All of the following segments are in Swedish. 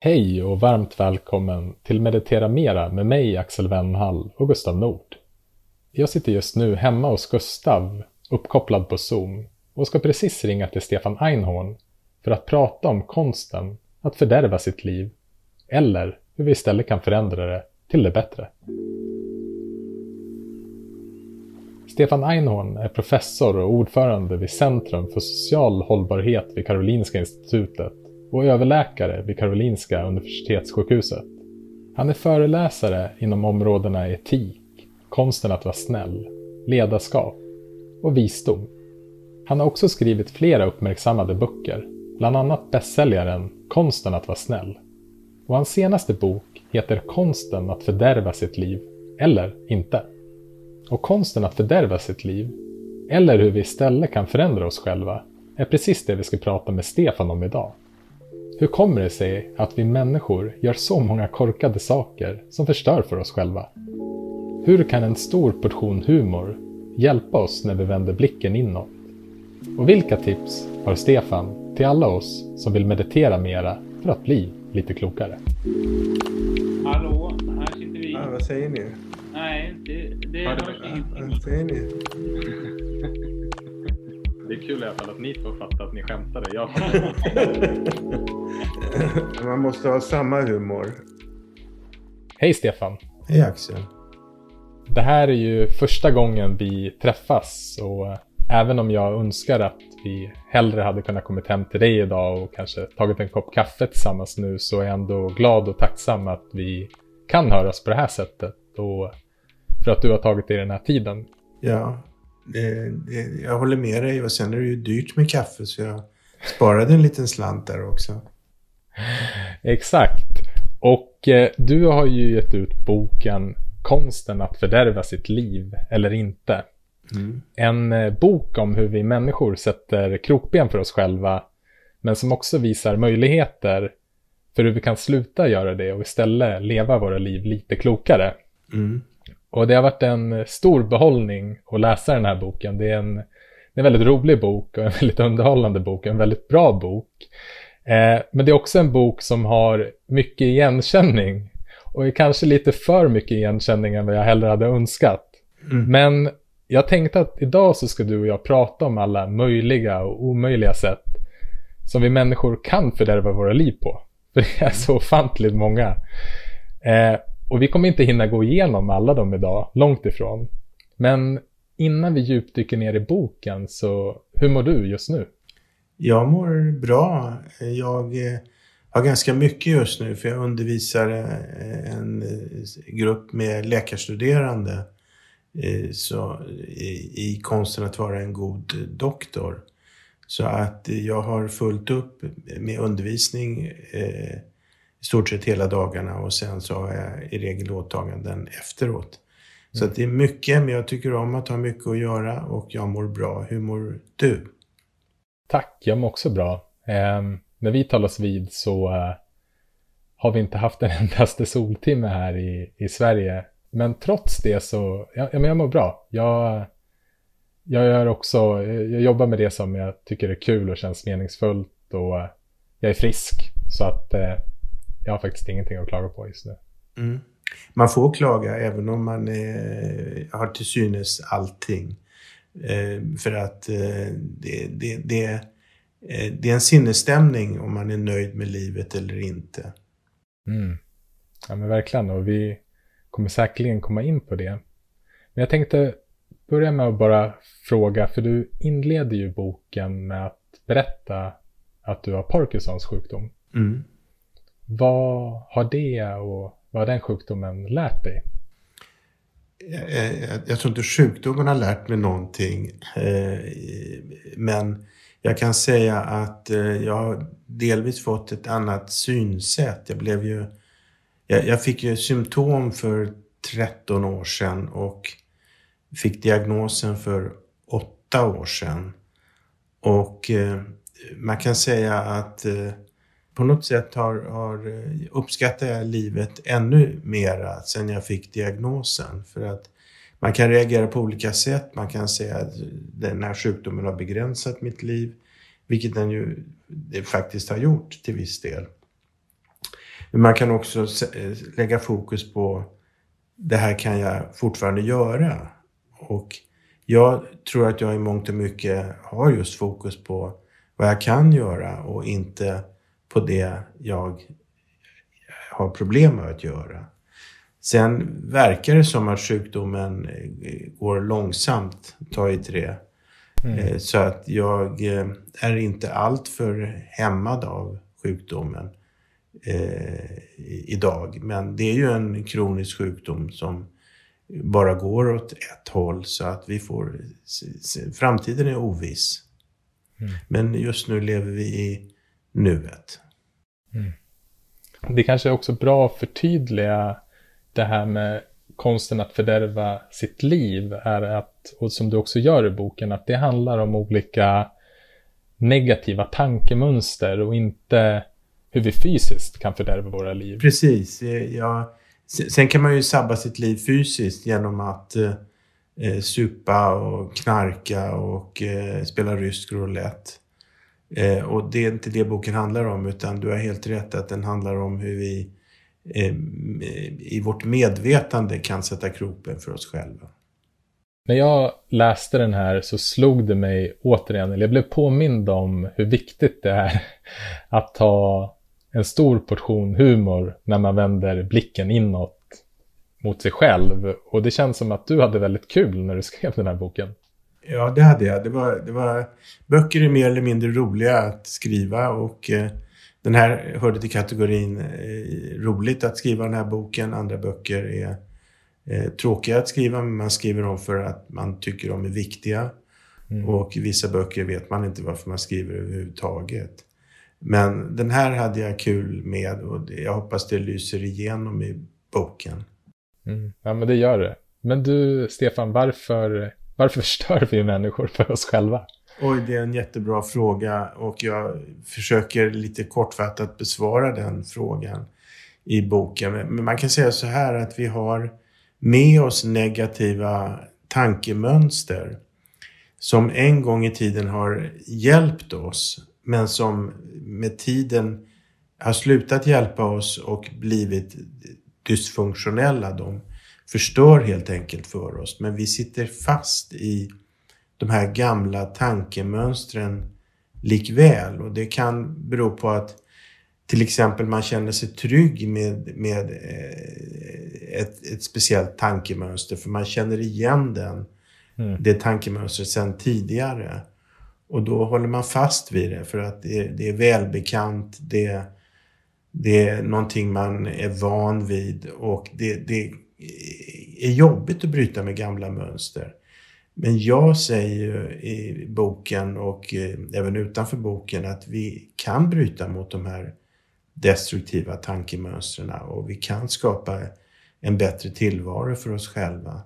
Hej och varmt välkommen till Meditera Mera med mig Axel Wennhall och Gustav Nord. Jag sitter just nu hemma hos Gustav, uppkopplad på Zoom och ska precis ringa till Stefan Einhorn för att prata om konsten att fördärva sitt liv eller hur vi istället kan förändra det till det bättre. Stefan Einhorn är professor och ordförande vid Centrum för social hållbarhet vid Karolinska institutet och överläkare vid Karolinska universitetssjukhuset. Han är föreläsare inom områdena etik, konsten att vara snäll, ledarskap och visdom. Han har också skrivit flera uppmärksammade böcker, bland annat bästsäljaren Konsten att vara snäll. Och hans senaste bok heter Konsten att fördärva sitt liv, eller inte. Och konsten att fördärva sitt liv, eller hur vi istället kan förändra oss själva, är precis det vi ska prata med Stefan om idag. Hur kommer det sig att vi människor gör så många korkade saker som förstör för oss själva? Hur kan en stor portion humor hjälpa oss när vi vänder blicken inåt? Och vilka tips har Stefan till alla oss som vill meditera mera för att bli lite klokare? Hallå, här sitter vi. Ja, vad säger ni? Nej, det, det hörs ingenting. Vad säger ni? Det är kul i alla fall att ni två fattar att ni skämtade. Jag Man måste ha samma humor. Hej Stefan! Hej Axel. Det här är ju första gången vi träffas och även om jag önskar att vi hellre hade kunnat kommit hem till dig idag och kanske tagit en kopp kaffe tillsammans nu så är jag ändå glad och tacksam att vi kan höras på det här sättet och för att du har tagit dig den här tiden. Ja, det, det, jag håller med dig och sen är det ju dyrt med kaffe så jag sparade en liten slant där också. Exakt. Och eh, du har ju gett ut boken Konsten att fördärva sitt liv eller inte. Mm. En eh, bok om hur vi människor sätter krokben för oss själva, men som också visar möjligheter för hur vi kan sluta göra det och istället leva våra liv lite klokare. Mm. Och det har varit en stor behållning att läsa den här boken. Det är en, det är en väldigt rolig bok och en väldigt underhållande bok, en väldigt bra bok. Eh, men det är också en bok som har mycket igenkänning och är kanske lite för mycket igenkänning än vad jag hellre hade önskat. Mm. Men jag tänkte att idag så ska du och jag prata om alla möjliga och omöjliga sätt som vi människor kan fördärva våra liv på. För det är så ofantligt många. Eh, och vi kommer inte hinna gå igenom alla dem idag, långt ifrån. Men innan vi djupdyker ner i boken, så hur mår du just nu? Jag mår bra. Jag eh, har ganska mycket just nu för jag undervisar eh, en eh, grupp med läkarstuderande så, i, i konsten att vara en god doktor. Så att jag har fullt upp med undervisning eh, stort sett hela dagarna och sen så har jag i regel åtaganden efteråt. Så att det är mycket, men jag tycker om att ha mycket att göra och jag mår bra. Hur mår du? Tack, jag mår också bra. Eh, när vi talas vid så eh, har vi inte haft en endaste soltimme här i, i Sverige. Men trots det så, ja, ja, men jag mår bra. Jag, jag gör också, jag jobbar med det som jag tycker är kul och känns meningsfullt och jag är frisk. Så att eh, jag har faktiskt ingenting att klaga på just nu. Mm. Man får klaga även om man eh, har till synes allting. Eh, för att eh, det, det, det, eh, det är en sinnesstämning om man är nöjd med livet eller inte. Mm. Ja men verkligen och vi kommer säkerligen komma in på det. Men jag tänkte börja med att bara fråga, för du inleder ju boken med att berätta att du har Parkinsons sjukdom. Mm. Vad har det och vad har den sjukdomen lärt dig? Jag, jag, jag tror inte sjukdomen har lärt mig någonting. Eh, men jag kan säga att eh, jag har delvis fått ett annat synsätt. Jag blev ju... Jag, jag fick ju symptom för 13 år sedan och fick diagnosen för 8 år sedan. Och eh, man kan säga att eh, på något sätt har, har eh, uppskattar jag livet ännu mera sen jag fick diagnosen. För att man kan reagera på olika sätt. Man kan säga att den här sjukdomen har begränsat mitt liv, vilket den ju eh, faktiskt har gjort till viss del. Men man kan också eh, lägga fokus på det här kan jag fortfarande göra. Och jag tror att jag i mångt och mycket har just fokus på vad jag kan göra och inte på det jag har problem med att göra. Sen verkar det som att sjukdomen eh, går långsamt, ta i trä. Mm. Eh, så att jag eh, är inte alltför hämmad av sjukdomen eh, idag. Men det är ju en kronisk sjukdom som bara går åt ett håll så att vi får... Framtiden är oviss. Mm. Men just nu lever vi i nuet. Mm. Det kanske är också bra att förtydliga det här med konsten att fördärva sitt liv är att, och som du också gör i boken, att det handlar om olika negativa tankemönster och inte hur vi fysiskt kan fördärva våra liv. Precis. Ja, sen kan man ju sabba sitt liv fysiskt genom att eh, eh, supa och knarka och eh, spela rysk roulette. Eh, och det är inte det boken handlar om utan du har helt rätt att den handlar om hur vi eh, i vårt medvetande kan sätta kroppen för oss själva. När jag läste den här så slog det mig återigen, eller jag blev påmind om hur viktigt det är att ha en stor portion humor när man vänder blicken inåt mot sig själv. Och det känns som att du hade väldigt kul när du skrev den här boken. Ja, det hade jag. Det var, det var, böcker är mer eller mindre roliga att skriva och eh, den här hörde till kategorin eh, roligt att skriva den här boken. Andra böcker är eh, tråkiga att skriva, men man skriver dem för att man tycker de är viktiga. Mm. Och vissa böcker vet man inte varför man skriver överhuvudtaget. Men den här hade jag kul med och jag hoppas det lyser igenom i boken. Mm. Ja, men det gör det. Men du, Stefan, varför, varför förstör vi människor för oss själva? Oj, det är en jättebra fråga och jag försöker lite kortfattat besvara den frågan i boken. Men man kan säga så här att vi har med oss negativa tankemönster som en gång i tiden har hjälpt oss men som med tiden har slutat hjälpa oss och blivit dysfunktionella. De förstör helt enkelt för oss. Men vi sitter fast i de här gamla tankemönstren likväl. Och det kan bero på att till exempel man känner sig trygg med, med eh, ett, ett speciellt tankemönster för man känner igen den, mm. det tankemönstret sedan tidigare. Och då håller man fast vid det för att det, det är välbekant, det, det är någonting man är van vid och det, det Eh, är jobbigt att bryta med gamla mönster. Men jag säger ju i boken och eh, även utanför boken att vi kan bryta mot de här destruktiva tankemönstren och vi kan skapa en bättre tillvaro för oss själva.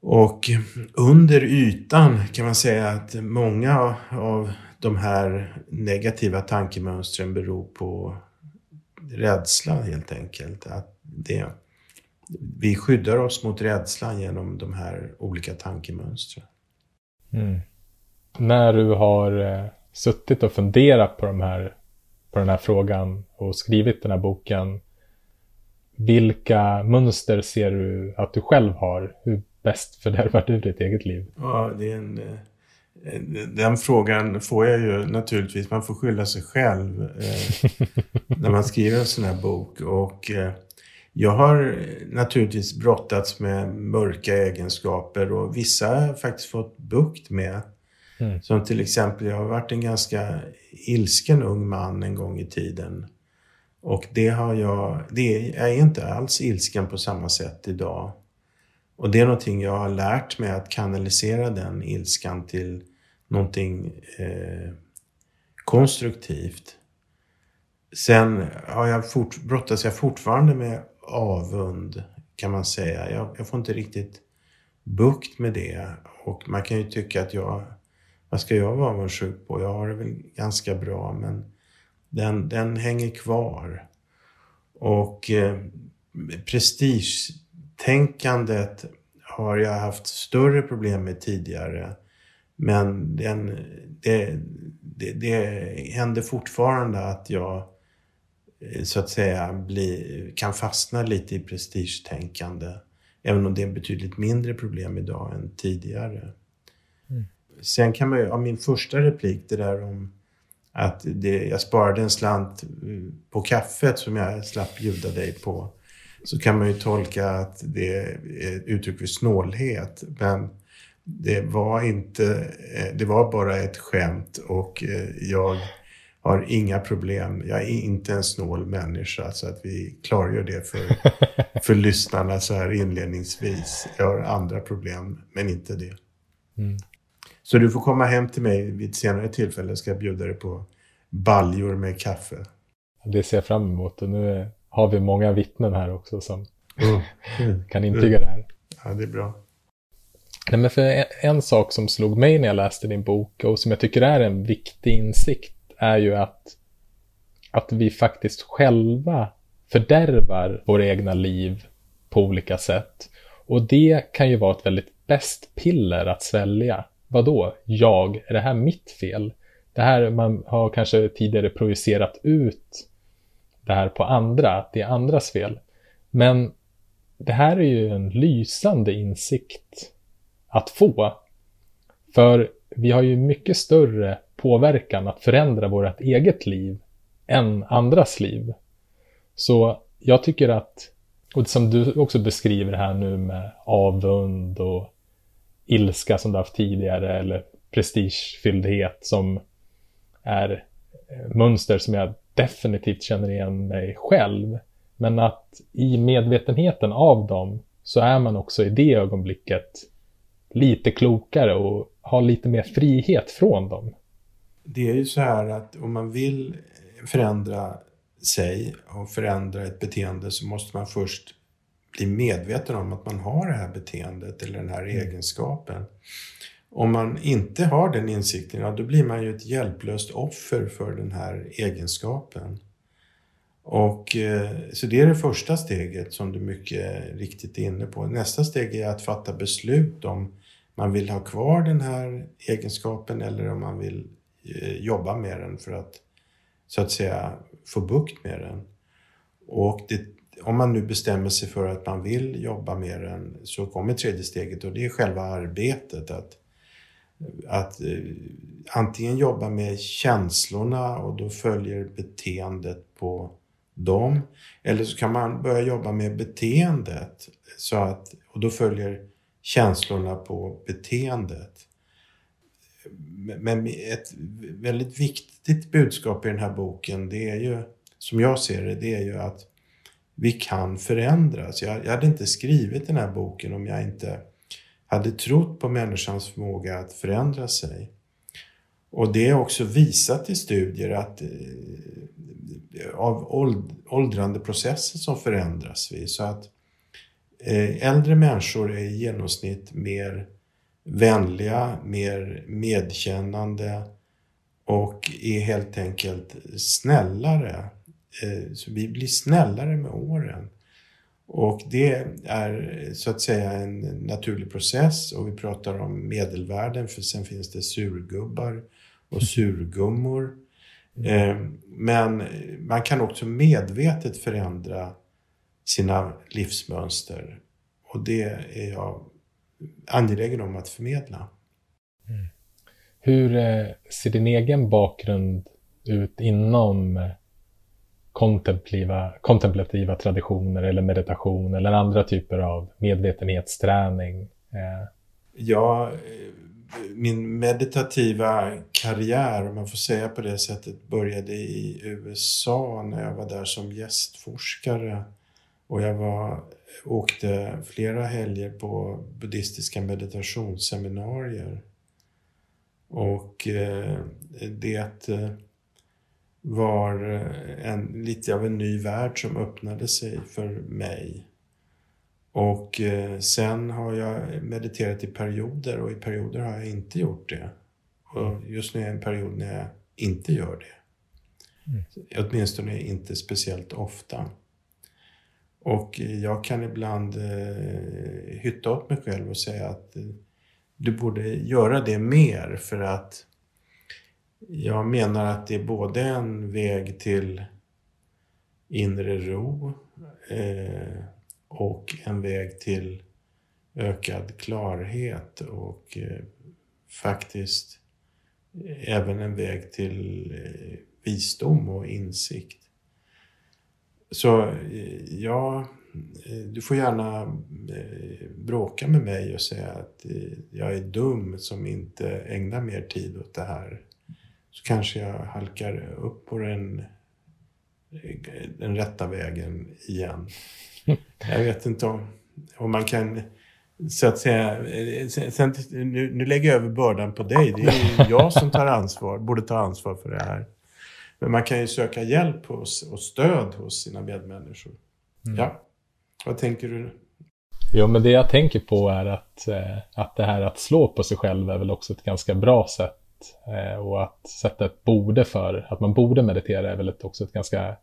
Och under ytan kan man säga att många av de här negativa tankemönstren beror på rädsla helt enkelt. Att det, vi skyddar oss mot rädslan genom de här olika tankemönstren. Mm. När du har eh, suttit och funderat på, de här, på den här frågan och skrivit den här boken, vilka mönster ser du att du själv har? Hur bäst fördärvar du ditt eget liv? Ja, det är en, eh, den frågan får jag ju naturligtvis. Man får skylla sig själv eh, när man skriver en sån här bok. Och eh, jag har naturligtvis brottats med mörka egenskaper och vissa har jag faktiskt fått bukt med. Mm. Som till exempel, jag har varit en ganska ilsken ung man en gång i tiden. Och det har jag, det, jag är inte alls ilsken på samma sätt idag. Och det är någonting jag har lärt mig att kanalisera den ilskan till någonting eh, konstruktivt. Sen har jag fort, brottas jag fortfarande med avund kan man säga. Jag, jag får inte riktigt bukt med det. Och man kan ju tycka att jag, vad ska jag vara avundsjuk på? Jag har det väl ganska bra men den, den hänger kvar. Och eh, prestigetänkandet har jag haft större problem med tidigare. Men den, det, det, det händer fortfarande att jag eh, så att säga bli, kan fastna lite i prestigetänkande. Även om det är ett betydligt mindre problem idag än tidigare. Mm. Sen kan man ju, av min första replik, det där om att det, jag sparade en slant eh, på kaffet som jag slapp bjuda dig på. Så kan man ju tolka att det är ett uttryck för snålhet. Men det var inte, eh, det var bara ett skämt och eh, jag har inga problem. Jag är inte en snål människa så att vi klargör det för, för lyssnarna så här inledningsvis. Jag har andra problem, men inte det. Mm. Så du får komma hem till mig vid ett senare tillfälle. Ska jag bjuda dig på baljor med kaffe. Det ser jag fram emot och nu har vi många vittnen här också som mm. kan intyga det här. Ja, det är bra. Nej, men för en, en, sak som slog mig när jag läste din bok och som jag tycker är en viktig insikt är ju att, att vi faktiskt själva fördärvar våra egna liv på olika sätt. Och det kan ju vara ett väldigt bäst piller att svälja. Vadå? Jag? Är det här mitt fel? Det här man har kanske tidigare projicerat ut det här på andra, att det är andras fel. Men det här är ju en lysande insikt att få. För vi har ju mycket större påverkan att förändra vårt eget liv än andras liv. Så jag tycker att, och som du också beskriver här nu med avund och ilska som du haft tidigare eller prestigefylldhet som är eh, mönster som jag definitivt känner igen mig själv. Men att i medvetenheten av dem så är man också i det ögonblicket lite klokare och har lite mer frihet från dem. Det är ju så här att om man vill förändra sig och förändra ett beteende så måste man först bli medveten om att man har det här beteendet eller den här mm. egenskapen. Om man inte har den insikten, ja, då blir man ju ett hjälplöst offer för den här egenskapen. Och, eh, så det är det första steget som du mycket riktigt är inne på. Nästa steg är att fatta beslut om man vill ha kvar den här egenskapen eller om man vill Eh, jobba med den för att så att säga få bukt med den. Och det, om man nu bestämmer sig för att man vill jobba med den så kommer tredje steget och det är själva arbetet. Att att eh, antingen jobba med känslorna och då följer beteendet på dem. Eller så kan man börja jobba med beteendet så att, och då följer känslorna på beteendet. Men ett väldigt viktigt budskap i den här boken, det är ju, som jag ser det, det är ju att vi kan förändras. Jag, jag hade inte skrivit den här boken om jag inte hade trott på människans förmåga att förändra sig. Och det är också visat i studier att eh, av åldrande processer som förändras vi. Så att eh, äldre människor är i genomsnitt mer vänliga, mer medkännande och är helt enkelt snällare. Eh, så vi blir snällare med åren. Och det är så att säga en naturlig process och vi pratar om medelvärden för sen finns det surgubbar och surgummor. Mm. men man kan också medvetet förändra sina livsmönster och det är jag angelägen om att förmedla. Mm. Hur eh, ser din egen bakgrund ut inom kontemplativa, kontemplativa traditioner eller meditation eller andra typer av medvetenhetsträning? Eh. Ja, min meditativa karriär, om man får säga på det sättet, började i USA när jag var där som gästforskare. Och jag var, åkte flera helger på buddhistiska meditationsseminarier. Och eh, det var eh, en, lite av en ny värld som öppnade sig för mig. Och eh, sen har jag mediterat i perioder och i perioder har jag inte gjort det. Och just nu är en period när jag inte gör det. Mm. Åtminstone inte speciellt ofta. Och jag kan ibland eh, hytta åt mig själv och säga att eh, du borde göra det mer för att jag menar att det är både en väg till inre ro eh, och en väg till ökad klarhet och eh, faktiskt eh, även en väg till eh, visdom och insikt. Så eh, ja, eh, du får gärna eh, bråka med mig och säga att jag är dum som inte ägnar mer tid åt det här. Så kanske jag halkar upp på den, den rätta vägen igen. Jag vet inte om, om man kan så att säga, sen, nu, nu lägger jag över bördan på dig. Det är jag som tar ansvar, borde ta ansvar för det här. Men man kan ju söka hjälp hos, och stöd hos sina medmänniskor. Mm. Ja, vad tänker du? Jo, men det jag tänker på är att, eh, att det här att slå på sig själv är väl också ett ganska bra sätt. Eh, och att sätta ett borde för, att man borde meditera är väl också ett ganska,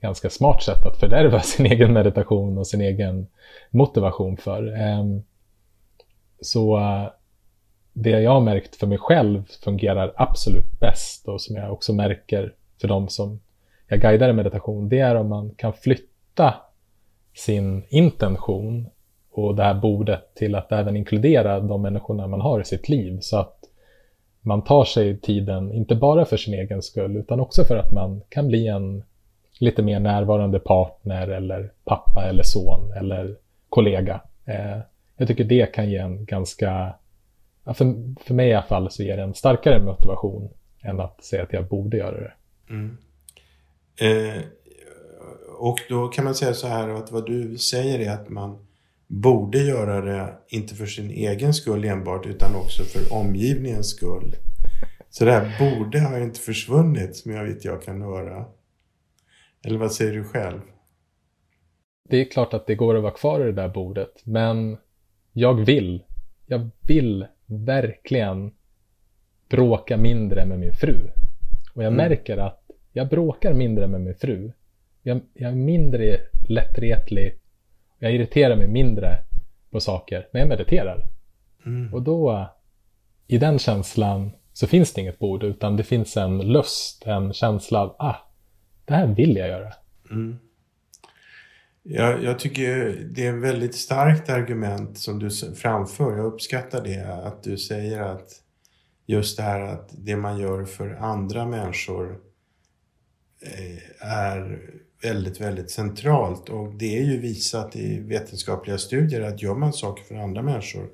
ganska smart sätt att fördärva sin egen meditation och sin egen motivation för. Ehm, så eh, det jag har märkt för mig själv fungerar absolut bäst och som jag också märker för de som jag guidar i meditation, det är om man kan flytta sin intention och det här bordet till att även inkludera de människorna man har i sitt liv. Så att man tar sig tiden, inte bara för sin egen skull, utan också för att man kan bli en lite mer närvarande partner eller pappa eller son eller kollega. Eh, jag tycker det kan ge en ganska, för, för mig i alla fall, så ger det en starkare motivation än att säga att jag borde göra det. Mm. Eh, och då kan man säga så här att vad du säger är att man borde göra det, inte för sin egen skull enbart, utan också för omgivningens skull. Så det här borde har inte försvunnit, som jag vet jag kan höra. Eller vad säger du själv? Det är klart att det går att vara kvar i det där bordet, men jag vill, jag vill verkligen bråka mindre med min fru. Och jag mm. märker att jag bråkar mindre med min fru. Jag, jag är mindre lättretlig. Jag irriterar mig mindre på saker när jag mediterar. Mm. Och då, i den känslan, så finns det inget bord, utan det finns en lust, en känsla av, ah, det här vill jag göra. Mm. Jag, jag tycker det är ett väldigt starkt argument som du framför. Jag uppskattar det, att du säger att just det här att det man gör för andra människor eh, är väldigt, väldigt centralt. Och det är ju visat i vetenskapliga studier att gör man saker för andra människor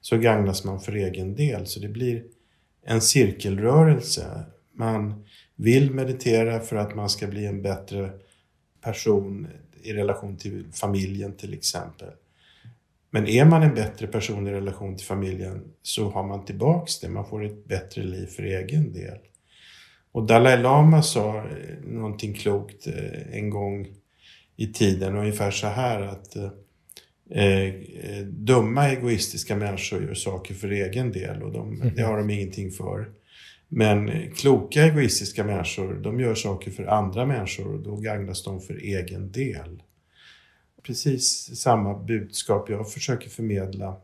så gagnas man för egen del. Så det blir en cirkelrörelse. Man vill meditera för att man ska bli en bättre person i relation till familjen till exempel. Men är man en bättre person i relation till familjen så har man tillbaks det. Man får ett bättre liv för egen del. Och Dalai Lama sa eh, någonting klokt eh, en gång i tiden, ungefär så här att eh, eh, dumma egoistiska människor gör saker för egen del och de, mm. det har de ingenting för. Men kloka egoistiska människor, de gör saker för andra människor och då gagnas de för egen del. Precis samma budskap jag försöker förmedla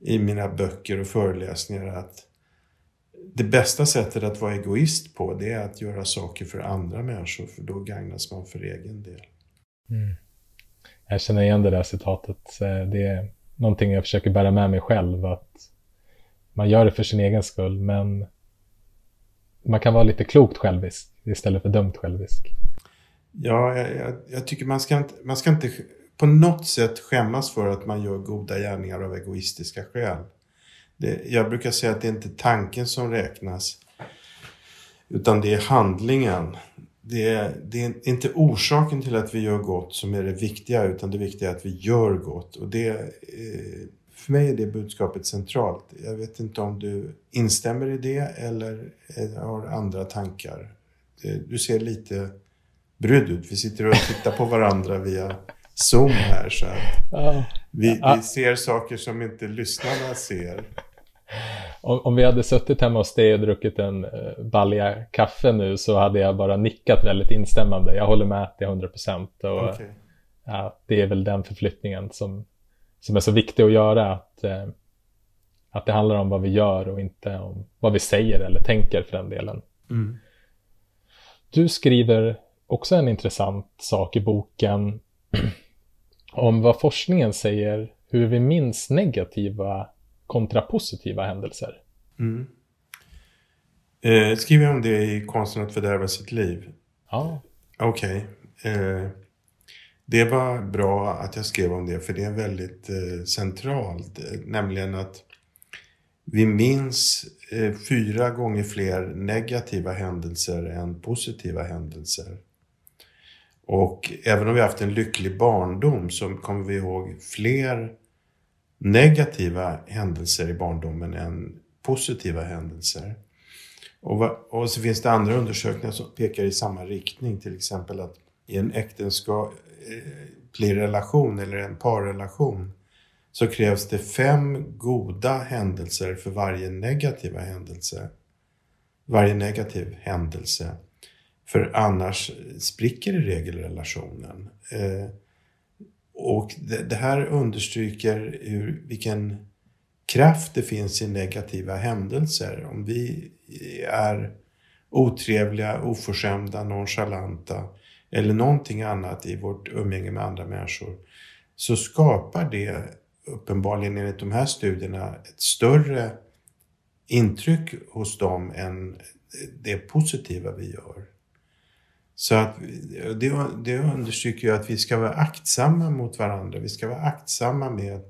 i mina böcker och föreläsningar att det bästa sättet att vara egoist på det är att göra saker för andra människor för då gagnas man för egen del. Mm. Jag känner igen det där citatet. Det är någonting jag försöker bära med mig själv. Att man gör det för sin egen skull men man kan vara lite klokt självisk istället för dumt självisk. Ja, jag, jag, jag tycker man ska, inte, man ska inte på något sätt skämmas för att man gör goda gärningar av egoistiska skäl. Det, jag brukar säga att det är inte tanken som räknas. Utan det är handlingen. Det är, det är inte orsaken till att vi gör gott som är det viktiga utan det viktiga är att vi gör gott. Och det, eh, för mig är det budskapet centralt. Jag vet inte om du instämmer i det eller eh, har andra tankar. Eh, du ser lite brydd ut. Vi sitter och tittar på varandra via Zoom här. Så vi, vi ser saker som inte lyssnarna ser. Om, om, vi hade suttit hemma hos dig och druckit en uh, balja kaffe nu så hade jag bara nickat väldigt instämmande. Jag håller med till 100 procent. Okay. Ja, det är väl den förflyttningen som, som är så viktig att göra. Att, uh, att det handlar om vad vi gör och inte om vad vi säger eller tänker för den delen. Mm. Du skriver också en intressant sak i boken om vad forskningen säger hur vi minns negativa kontra positiva händelser. Mm. Eh, skriver jag om det i Konsten att fördärva sitt liv? Ja. Okej. Okay. Eh, det var bra att jag skrev om det för det är väldigt eh, centralt. Nämligen att vi minns eh, fyra gånger fler negativa händelser än positiva händelser. Och även om vi haft en lycklig barndom så kommer vi ihåg fler negativa händelser i barndomen än positiva händelser. Och, och så finns det andra undersökningar som pekar i samma riktning. Till exempel att i en äktenskaplig eh, relation eller en parrelation så krävs det fem goda händelser för varje negativa händelse. Varje negativ händelse. För annars spricker i regel relationen. Eh, och det, det, här understryker hur, vilken kraft det finns i negativa händelser. Om vi är otrevliga, oförskämda, nonchalanta eller någonting annat i vårt umgänge med andra människor så skapar det uppenbarligen enligt de här studierna ett större intryck hos dem än det positiva vi gör. Så att det, det understryker ju att vi ska vara aktsamma mot varandra. Vi ska vara aktsamma med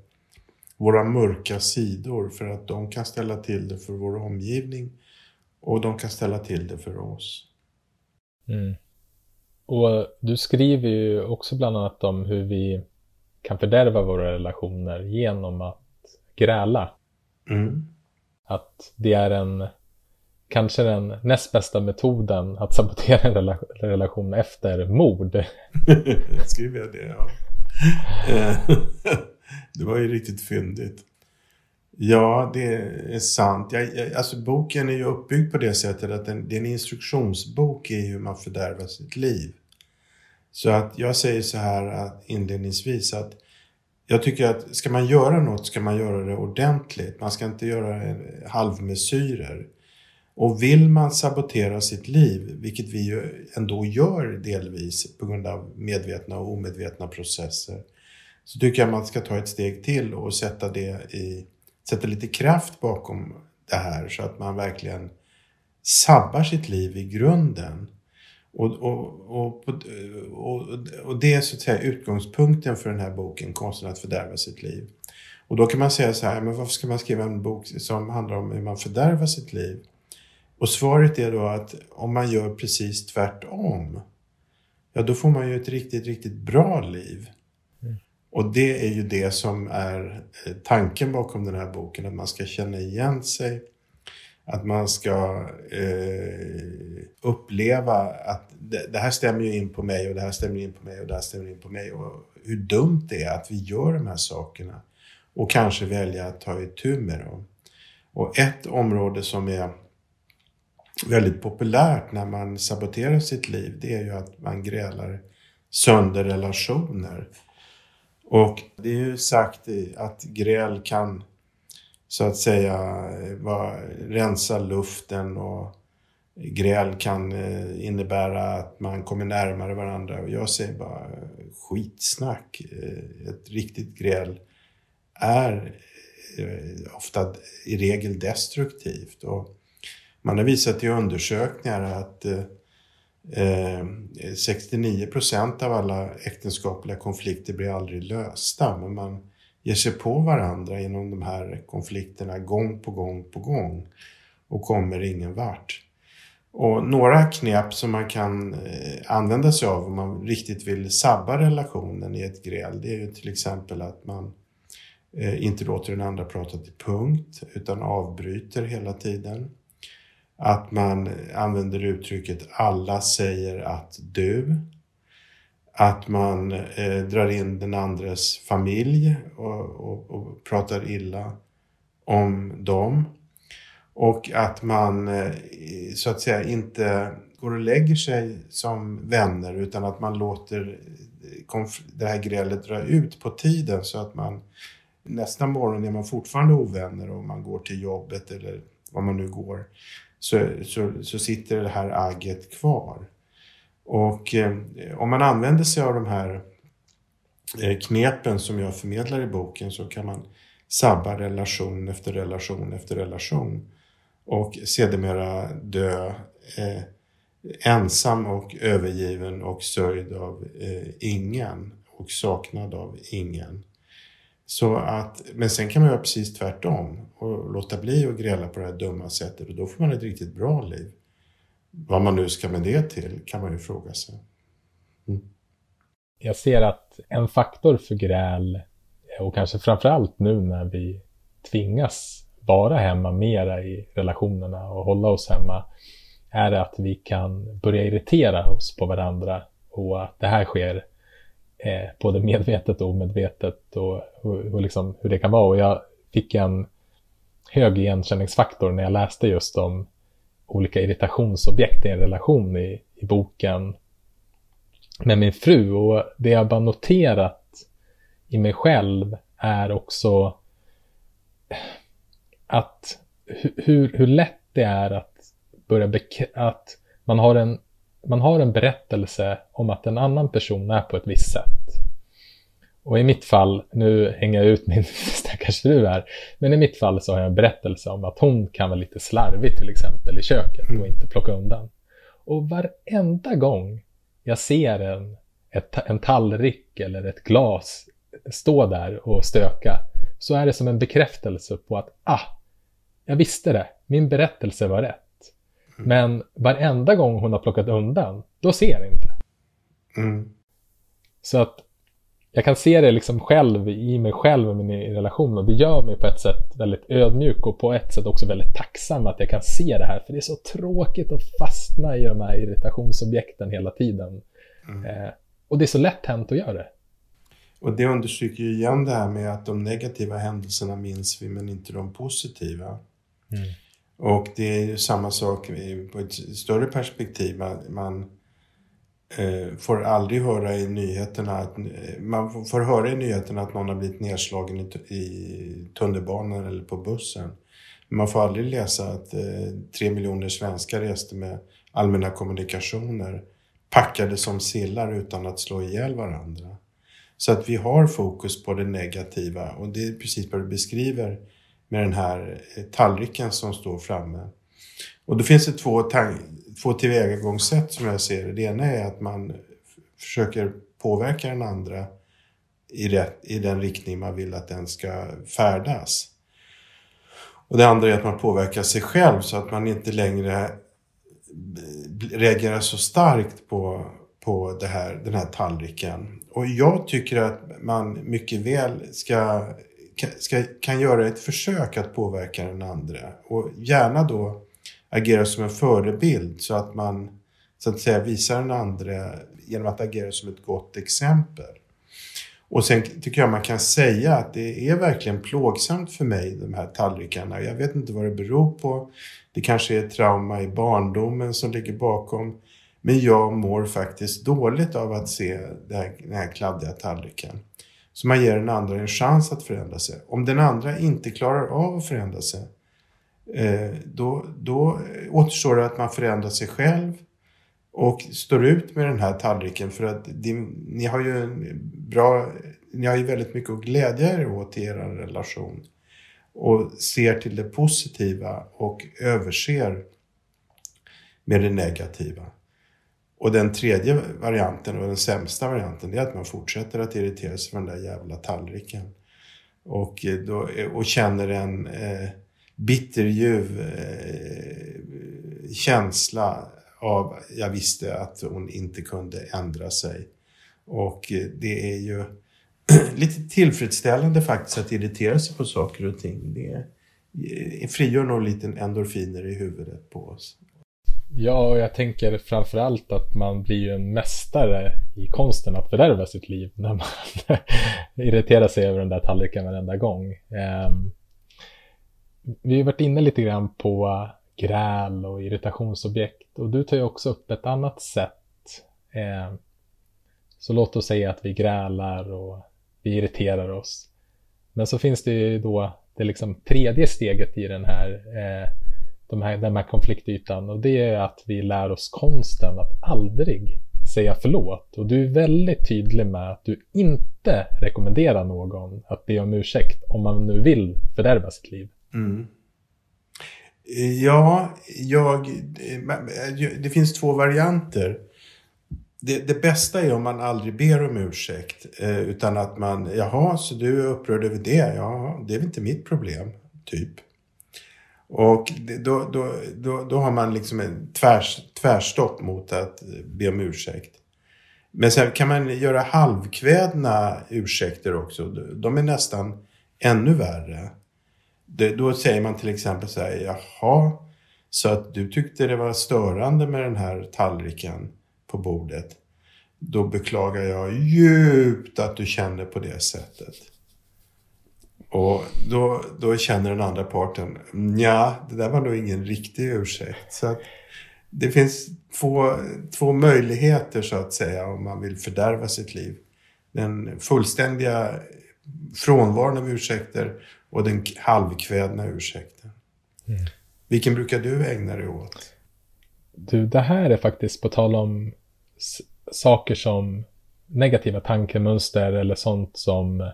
våra mörka sidor för att de kan ställa till det för vår omgivning och de kan ställa till det för oss. Mm. Och du skriver ju också bland annat om hur vi kan fördärva våra relationer genom att gräla. Mm. Att det är en kanske den näst bästa metoden att sabotera en relation efter mord. Skriver jag det? Ja. Eh, det var ju riktigt fyndigt. Ja, det är sant. Jag, jag, alltså boken är ju uppbyggd på det sättet att den, det är en instruktionsbok i hur man fördärvar sitt liv. Så att jag säger så här inledningsvis att jag tycker att ska man göra något ska man göra det ordentligt. Man ska inte göra halvmesyrer. Och vill man sabotera sitt liv, vilket vi ju ändå gör delvis på grund av medvetna och omedvetna processer, så tycker jag man ska ta ett steg till och sätta det i, sätta lite kraft bakom det här så att man verkligen sabbar sitt liv i grunden. Och, och, och, och, och det är så att säga utgångspunkten för den här boken, Konsten att fördärva sitt liv. Och då kan man säga så här, men varför ska man skriva en bok som handlar om hur man fördärvar sitt liv? Och svaret är då att om man gör precis tvärtom, ja då får man ju ett riktigt, riktigt bra liv. Mm. Och det är ju det som är eh, tanken bakom den här boken, att man ska känna igen sig, att man ska eh, uppleva att det, det, här stämmer ju in på mig och det här stämmer in på mig och det här stämmer in på mig. Och hur dumt det är att vi gör de här sakerna. Och kanske välja att ta itu med dem. Och ett område som är väldigt populärt när man saboterar sitt liv, det är ju att man grälar sönder relationer. Och det är ju sagt att gräl kan så att säga eh, var, rensa luften och gräl kan eh, innebära att man kommer närmare varandra. Och jag säger bara eh, skitsnack. Ett riktigt gräl är ofta i regel destruktivt. Och man har visat i undersökningar att eh, eh 69 procent av alla äktenskapliga konflikter blir aldrig lösta. Men man ger sig på varandra genom de här konflikterna gång på gång på gång och kommer ingen vart. Och några knep som man kan eh, använda sig av om man riktigt vill sabba relationen i ett gräl, det är ju till exempel att man eh, inte låter den andra prata till punkt utan avbryter hela tiden. Att man använder uttrycket alla säger att du. Att man eh, drar in den andres familj och, och, och, pratar illa om dem. Och att man eh, så att säga inte går och lägger sig som vänner utan att man låter eh, det här grälet dra ut på tiden så att man nästa morgon är man fortfarande ovänner och man går till jobbet eller vad man nu går så, så, så sitter det här agget kvar. Och eh, om man använder sig av de här eh, knepen som jag förmedlar i boken så kan man sabba relation efter relation efter relation och sedermera dö eh, ensam och övergiven och sörjd av eh, ingen och saknad av ingen. Så att, men sen kan man göra precis tvärtom och låta bli att gräla på det här dumma sättet och då får man ett riktigt bra liv. Vad man nu ska med det till kan man ju fråga sig. Mm. Jag ser att en faktor för gräl och kanske framförallt nu när vi tvingas vara hemma mera i relationerna och hålla oss hemma är att vi kan börja irritera oss på varandra och att det här sker eh, både medvetet och omedvetet och, och, och liksom hur det kan vara. Och jag fick en hög igenkänningsfaktor när jag läste just om olika irritationsobjekt i en relation i, i boken med min fru. Och det jag bara noterat i mig själv är också att hur, hur lätt det är att börja att man har, en, man har en berättelse om att en annan person är på ett visst sätt. Och i mitt fall, nu hänger jag ut min stackars fru här, men i mitt fall så har jag en berättelse om att hon kan vara lite slarvig till exempel i köket och inte plocka undan. Och varenda gång jag ser en, ett, en tallrik eller ett glas stå där och stöka så är det som en bekräftelse på att ah, jag visste det, min berättelse var rätt. Men varenda gång hon har plockat undan, då ser jag inte. Mm. Så att jag kan se det liksom själv i mig själv och min relation och det gör mig på ett sätt väldigt ödmjuk och på ett sätt också väldigt tacksam att jag kan se det här för det är så tråkigt att fastna i de här irritationsobjekten hela tiden. Mm. Eh, och det är så lätt hänt att göra det. Och det understryker ju igen det här med att de negativa händelserna minns vi men inte de positiva. Mm. Och det är ju samma sak på ett större perspektiv. Man, man eh, får aldrig höra i nyheterna att eh, man får höra i nyheterna att någon har blivit nedslagen i, i tunnelbanan eller på bussen. Men man får aldrig läsa att eh, tre miljoner svenskar reste med allmänna kommunikationer packade som sillar utan att slå ihjäl varandra. Så att vi har fokus på det negativa och det är precis vad du beskriver med den här eh, tallriken som står framme. Och då finns det två, två tillvägagångssätt som jag ser det. Det ena är att man försöker påverka den andra i, rätt, i den riktning man vill att den ska färdas. Och det andra är att man påverkar sig själv så att man inte längre eh, reagerar så starkt på, på det här, den här tallriken. Och jag tycker att man mycket väl ska ska, kan göra ett försök att påverka den andra och gärna då agera som en förebild så att man så att säga visar den andra genom att agera som ett gott exempel. Och sen tycker jag man kan säga att det är verkligen plågsamt för mig, de här tallrikarna. Jag vet inte vad det beror på. Det kanske är trauma i barndomen som ligger bakom. Men jag mår faktiskt dåligt av att se här, den här kladdiga tallriken. Så man ger den andra en chans att förändra sig. Om den andra inte klarar av att förändra sig, eh, då, då återstår det att man förändrar sig själv och står ut med den här tallriken för att ni har ju en bra, ni har ju väldigt mycket att glädja er åt i er relation och ser till det positiva och överser med det negativa. Och den tredje varianten och den sämsta varianten det är att man fortsätter att irritera sig för den där jävla tallriken. Och, eh, då, eh, och känner en eh, bitterljuv eh, känsla av, jag visste att hon inte kunde ändra sig. Och eh, det är ju lite tillfredsställande faktiskt att irritera sig på saker och ting. Det frigör nog lite endorfiner i huvudet på oss. Ja, och jag tänker framförallt att man blir ju en mästare i konsten att fördärva sitt liv när man irriterar sig över den där tallriken varenda gång. Um, vi har varit inne lite grann på gräl och irritationsobjekt och du tar ju också upp ett annat sätt. Ehm, så låt oss säga att vi grälar och vi irriterar oss. Men så finns det ju då det liksom tredje steget i den här eh, de här, den här konfliktytan och det är att vi lär oss konsten att aldrig säga förlåt och du är väldigt tydlig med att du inte rekommenderar någon att be om ursäkt om man nu vill fördärva sitt liv. Mm. Ja, jag, det finns två varianter. Det, det, bästa är om man aldrig ber om ursäkt. Eh, utan att man, jaha, så du är upprörd över det? Ja, det är väl inte mitt problem, typ. Och då, då, då, då har man liksom en tvärs, tvärstopp mot att be om ursäkt. Men sen kan man göra halvkvädna ursäkter också. De är nästan ännu värre. Då säger man till exempel så här, jaha, så att du tyckte det var störande med den här tallriken på bordet. Då beklagar jag djupt att du känner på det sättet. Och då, då känner den andra parten, ja, det där var nog ingen riktig ursäkt. Så att det finns två, två möjligheter så att säga om man vill fördärva sitt liv. Den fullständiga frånvaron av ursäkter och den halvkvädna ursäkten. Mm. Vilken brukar du ägna dig åt? Du, det här är faktiskt på tal om saker som negativa tankemönster eller sånt som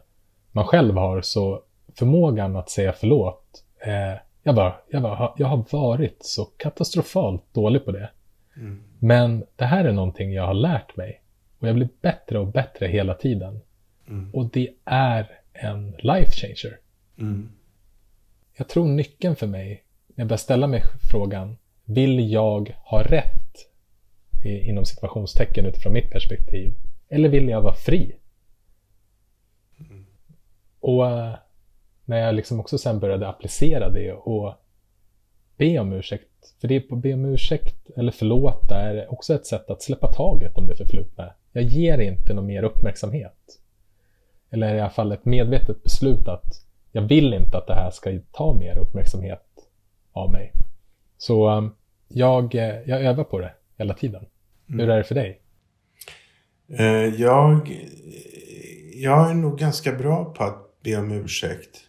man själv har så förmågan att säga förlåt. Eh, jag, bara, jag, bara, jag har varit så katastrofalt dålig på det. Mm. Men det här är någonting jag har lärt mig. Och jag blir bättre och bättre hela tiden. Mm. Och det är en life changer. Mm. Jag tror nyckeln för mig, när jag börjar ställa mig frågan, vill jag ha rätt? Inom situationstecken utifrån mitt perspektiv. Eller vill jag vara fri? Mm. Och eh, när jag liksom också sen började applicera det och be om ursäkt. För det är på be om ursäkt eller förlåta är också ett sätt att släppa taget om det förflutna. Jag ger inte någon mer uppmärksamhet. Eller i alla fall ett medvetet beslut att jag vill inte att det här ska ta mer uppmärksamhet av mig. Så um, jag, eh, jag övar på det hela tiden. Mm. Hur är det för dig? Uh, jag, jag är nog ganska bra på att be om ursäkt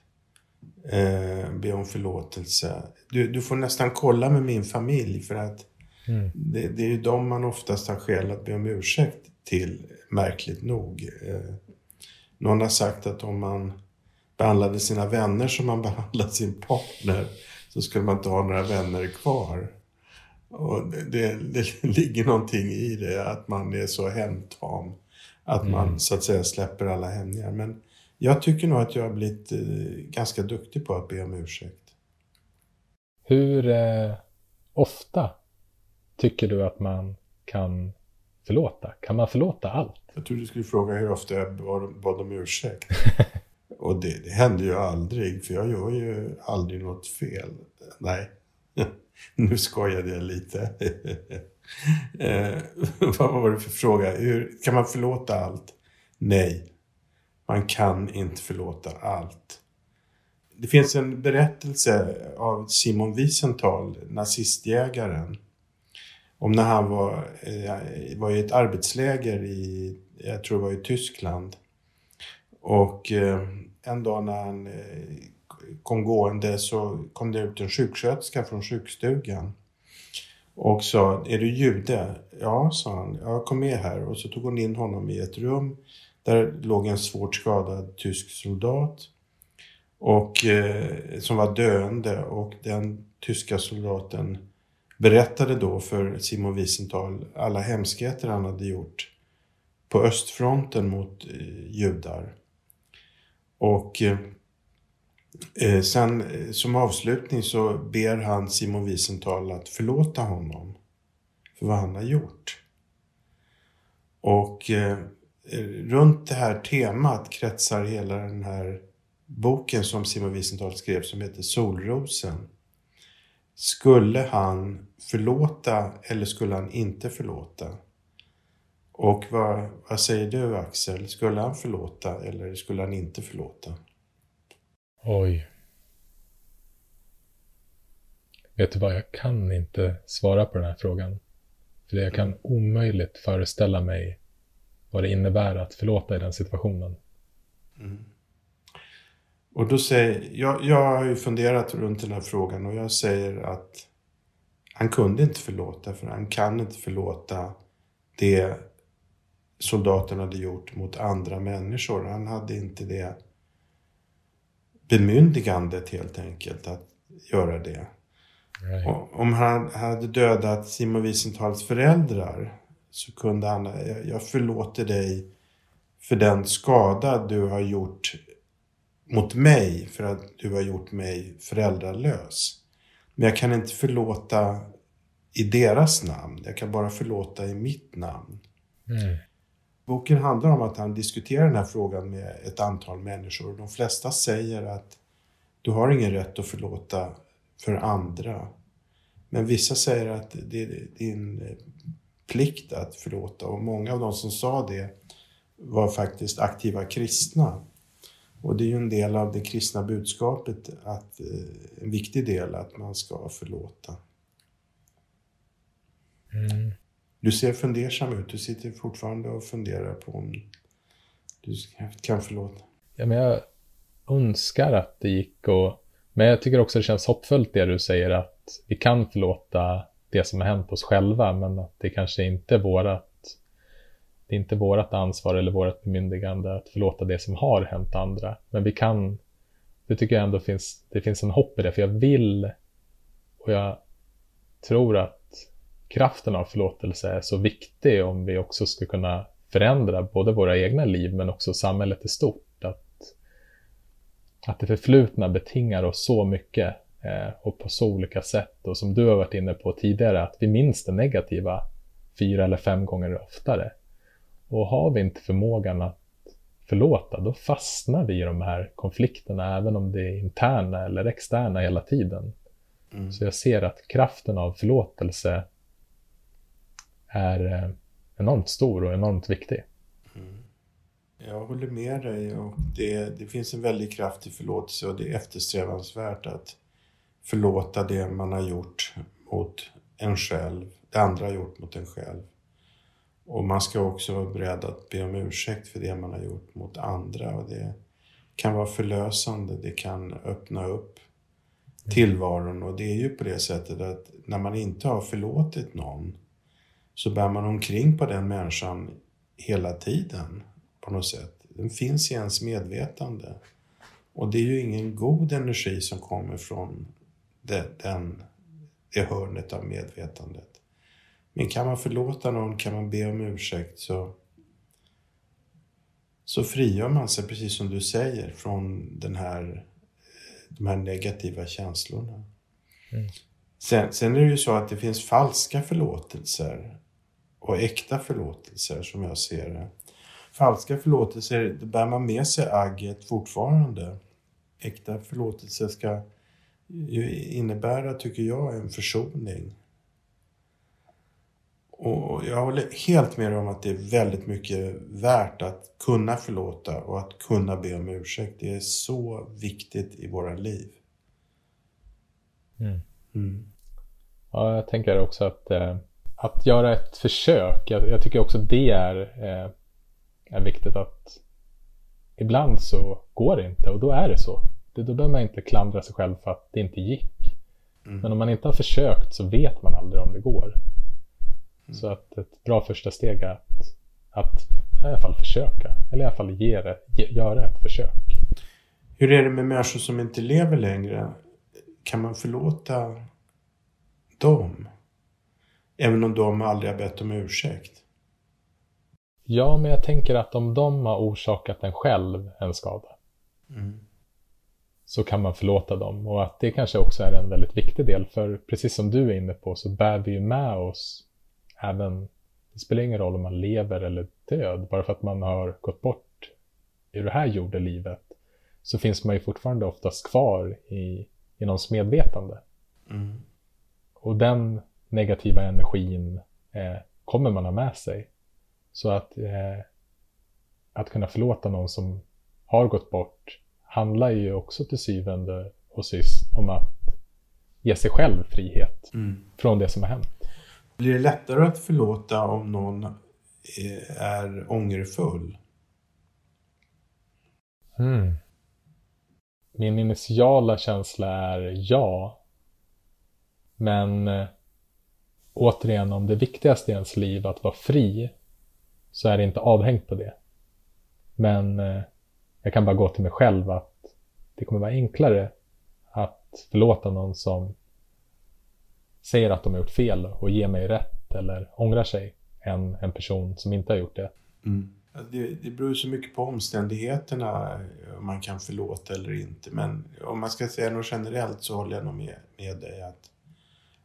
eh, be om förlåtelse. Du, du får nästan kolla med min familj för att mm. det, det, är ju de man oftast har skäl att be om ursäkt till, märkligt nog. Eh, någon har sagt att om man behandlade sina vänner som man behandlade sin partner så skulle man inte ha några vänner kvar. Och det, det, det ligger någonting i det, att man är så hemtam. Att mm. man så att säga släpper alla hämningar. Men jag tycker nog att jag har blivit eh, ganska duktig på att be om ursäkt. Hur eh, ofta tycker du att man kan förlåta? Kan man förlåta allt? Jag trodde du skulle fråga hur ofta jag bad om ursäkt. Och det, det händer ju aldrig, för jag gör ju aldrig något fel. Nej, nu skojade jag lite. eh, vad var det för fråga? Hur, kan man förlåta allt? Nej, man kan inte förlåta allt. Det finns en berättelse av Simon Wiesenthal, nazistjägaren, om när han var, eh, var i ett arbetsläger i, jag tror det var i Tyskland. Och eh, en dag när han eh, kom gående så kom det ut en sjuksköterska från sjukstugan och sa, är du jude? Ja, sa han. Ja, kom med här. Och så tog hon in honom i ett rum där låg en svårt skadad tysk soldat och, eh, som var döende och den tyska soldaten berättade då för Simon Wiesenthal alla hemskheter han hade gjort på östfronten mot eh, judar. Och eh, eh sen eh, som avslutning så ber han Simon Wiesenthal att förlåta honom för vad han har gjort. Och eh, Eh, runt det här temat kretsar hela den här boken som Simon Wiesenthal skrev som heter Solrosen. Skulle han förlåta eller skulle han inte förlåta? Och vad, vad säger du Axel? Skulle han förlåta eller skulle han inte förlåta? Oj. Vet du vad, jag kan inte svara på den här frågan. För jag kan omöjligt föreställa mig vad det innebär att förlåta i den situationen. Mm. Och då säger, jag, jag har ju funderat runt den här frågan och jag säger att han kunde inte förlåta för han kan inte förlåta det soldaten hade gjort mot andra människor. Han hade inte det bemyndigandet helt enkelt att göra det. Right. Om han hade dödat Simon Wiesentahls föräldrar så kunde han, jag förlåter dig för den skada du har gjort mot mig för att du har gjort mig föräldralös. Men jag kan inte förlåta i deras namn. Jag kan bara förlåta i mitt namn. Mm. Boken handlar om att han diskuterar den här frågan med ett antal människor. De flesta säger att du har ingen rätt att förlåta för andra. Men vissa säger att det är din plikt att förlåta. Och många av de som sa det var faktiskt aktiva kristna. Och det är ju en del av det kristna budskapet, att, eh, en viktig del, att man ska förlåta. Mm. Du ser fundersam ut. Du sitter fortfarande och funderar på om du kan förlåta. Ja, men jag önskar att det gick och... Men jag tycker också det känns hoppfullt det du säger att vi kan förlåta det som har hänt oss själva, men att det kanske inte är vårat det är inte vårat ansvar eller vårt bemyndigande att förlåta det som har hänt andra. Men vi kan, det tycker jag ändå finns, det finns en hopp i det, för jag vill och jag tror att kraften av förlåtelse är så viktig om vi också ska kunna förändra både våra egna liv men också samhället i stort. Att, att det förflutna betingar oss så mycket och på så olika sätt. Och som du har varit inne på tidigare, att vi minns det negativa fyra eller fem gånger oftare. Och har vi inte förmågan att förlåta, då fastnar vi i de här konflikterna, även om det är interna eller externa hela tiden. Mm. Så jag ser att kraften av förlåtelse är eh, enormt stor och enormt viktig. Mm. Jag håller med dig och det, det finns en väldig kraft i förlåtelse och det är eftersträvansvärt att förlåta det man har gjort mot en själv, det andra har gjort mot en själv. Och man ska också vara beredd att be om ursäkt för det man har gjort mot andra. Och det kan vara förlösande, det kan öppna upp tillvaron. Och det är ju på det sättet att när man inte har förlåtit någon så bär man omkring på den människan hela tiden på något sätt. Den finns i ens medvetande. Och det är ju ingen god energi som kommer från det, den, det hörnet av medvetandet. Men kan man förlåta någon, kan man be om ursäkt så, så frigör man sig, precis som du säger, från den här, de här negativa känslorna. Mm. Sen, sen är det ju så att det finns falska förlåtelser och äkta förlåtelser som jag ser det. Falska förlåtelser, då bär man med sig agget fortfarande. Äkta förlåtelser ska innebära, tycker jag, en försoning. Och jag håller helt med om att det är väldigt mycket värt att kunna förlåta och att kunna be om ursäkt. Det är så viktigt i våra liv. Mm. Mm. Ja, jag tänker också att, eh, att göra ett försök, jag, jag, tycker också det är, eh, är viktigt att ibland så går det inte och då är det så. Det, då behöver man inte klandra sig själv för att det inte gick. Mm. Men om man inte har försökt så vet man aldrig om det går. Mm. Så att ett bra första steg är att, att i alla fall försöka. Eller i alla fall ge det, ge, göra ett försök. Hur är det med människor som inte lever längre? Kan man förlåta dem? Även om de aldrig har bett om ursäkt? Ja, men jag tänker att om de har orsakat en själv en skada mm. Så kan man förlåta dem. Och att det kanske också är en väldigt viktig del. För precis som du är inne på så bär vi ju med oss även, det spelar ingen roll om man lever eller död, bara för att man har gått bort i det här jordelivet så finns man ju fortfarande oftast kvar i, i någons medvetande. Mm. Och den negativa energin eh, kommer man ha med sig. Så att, eh, att kunna förlåta någon som har gått bort handlar ju också till syvende och sist om att ge sig själv frihet mm. från det som har hänt. Blir det lättare att förlåta om någon är ångerfull? Mm. Min initiala känsla är ja. Men äh, återigen, om det viktigaste i ens liv att vara fri så är det inte avhängt på det. Men eh, jag kan bara gå till mig själv att det kommer vara enklare att förlåta någon som säger att de har gjort fel och ger mig rätt eller ångrar sig än en person som inte har gjort det. Mm. Det, det beror så mycket på omständigheterna om man kan förlåta eller inte. Men om man ska säga något generellt så håller jag nog med, med dig att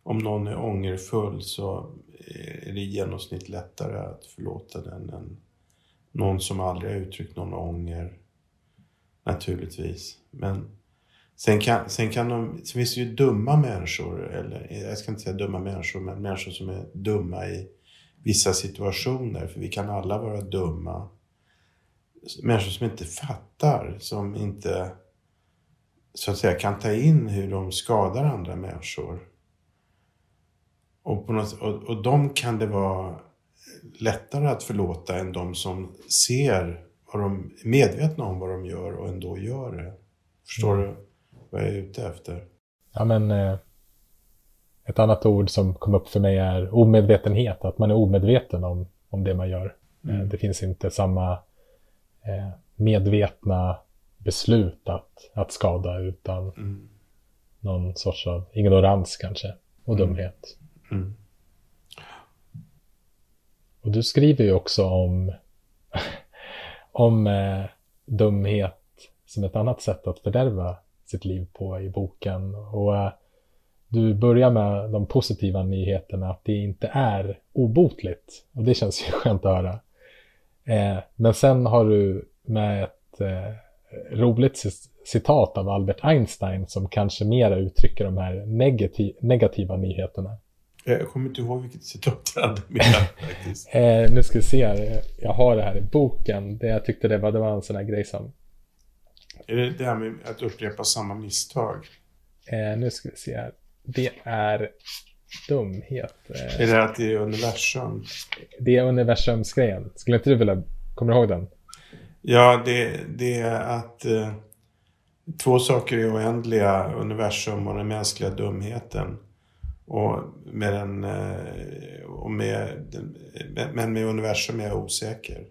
om någon är ångerfull så är det i genomsnitt lättare att förlåta den än någon som aldrig har uttryckt någon ånger. Naturligtvis. Men sen kan, sen kan de, sen finns det ju dumma människor, eller jag ska inte säga dumma människor, men människor som är dumma i vissa situationer, för vi kan alla vara dumma. Människor som inte fattar, som inte så att säga kan ta in hur de skadar andra människor. Och, på något, och, och de kan det vara lättare att förlåta än de som ser vad de är medvetna om vad de gör och ändå gör det. Förstår mm. du vad jag är ute efter? Ja, men eh, ett annat ord som kom upp för mig är omedvetenhet, att man är omedveten om, om det man gör. Eh, mm. Det finns inte samma eh, medvetna beslut att, att skada utan mm. någon sorts av ignorans kanske och mm. dumhet. Mm. Och du skriver ju också om, om eh, dumhet som ett annat sätt att fördärva sitt liv på i boken. Och eh, du börjar med de positiva nyheterna att det inte är obotligt. Och det känns ju skönt att höra. Eh, men sen har du med ett eh, roligt citat av Albert Einstein som kanske mera uttrycker de här negativ negativa nyheterna. Jag kommer inte ihåg vilket citat jag hade med faktiskt. eh, nu ska vi se här. Jag har det här i boken. Det jag tyckte det var, det var en sån här grej som... Är det det här med att upprepa samma misstag? Eh, nu ska vi se här. Det är dumhet. Eh, är det att det är universum? Det är universumsgrejen. Skulle inte du vilja... Kommer du ihåg den? Ja, det, det är att eh, två saker är oändliga. Universum och den mänskliga dumheten. Och med den, eh, och med, men med universum är jag osäker.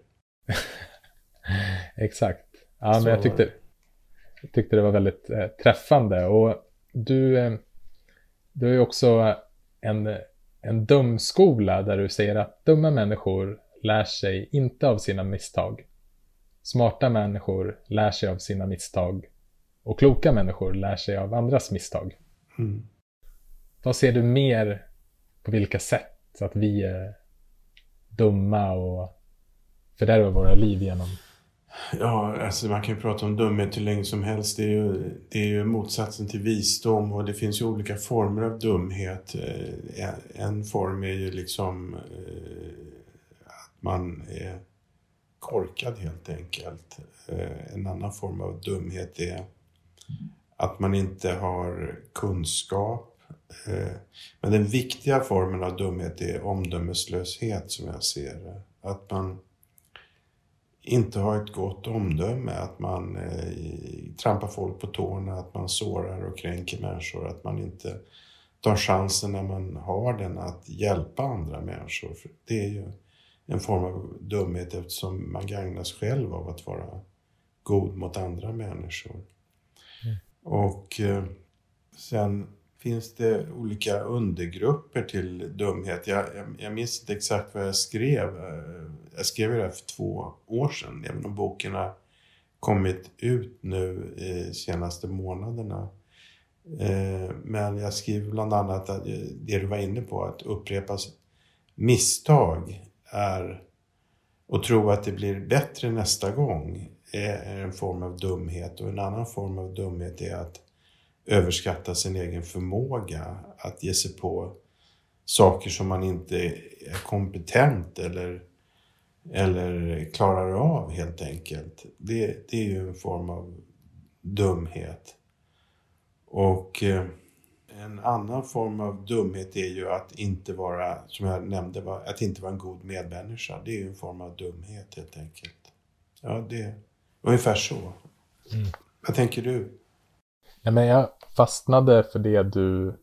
Exakt. Ja, men jag tyckte, jag tyckte det var väldigt eh, träffande. Och du, eh, du har ju också en, en dumskola där du säger att dumma människor lär sig inte av sina misstag. Smarta människor lär sig av sina misstag. Och kloka människor lär sig av andras misstag. Mm. Vad ser du mer på vilka sätt att vi är dumma och fördärvar våra liv genom? Ja, alltså man kan ju prata om dumhet hur länge som helst. Det är, ju, det är ju motsatsen till visdom och det finns ju olika former av dumhet. Eh, en form är ju liksom eh, att man är korkad helt enkelt. Eh, en annan form av dumhet är att man inte har kunskap men den viktiga formen av dumhet är omdömeslöshet som jag ser det. Att man inte har ett gott omdöme, att man eh, trampar folk på tårna, att man sårar och kränker människor, att man inte tar chansen när man har den att hjälpa andra människor. För det är ju en form av dumhet eftersom man gagnas själv av att vara god mot andra människor. Mm. Och eh, sen finns det olika undergrupper till dumhet. Jag, jag, jag minns inte exakt vad jag skrev. Eh, jag skrev det här för två år sedan, även om boken har kommit ut nu de senaste månaderna. Eh, men jag skriver bland annat att det du var inne på, att upprepas misstag är och tro att det blir bättre nästa gång är en form av dumhet och en annan form av dumhet är att överskatta sin egen förmåga att ge sig på saker som man inte är kompetent eller, eller klarar av helt enkelt. Det, det är ju en form av dumhet. Och eh, en annan form av dumhet är ju att inte vara, som jag nämnde, att inte vara en god medmänniska. Det är ju en form av dumhet helt enkelt. Ja, det är ungefär så. Mm. Vad tänker du? Ja, men jag fastnade för det du,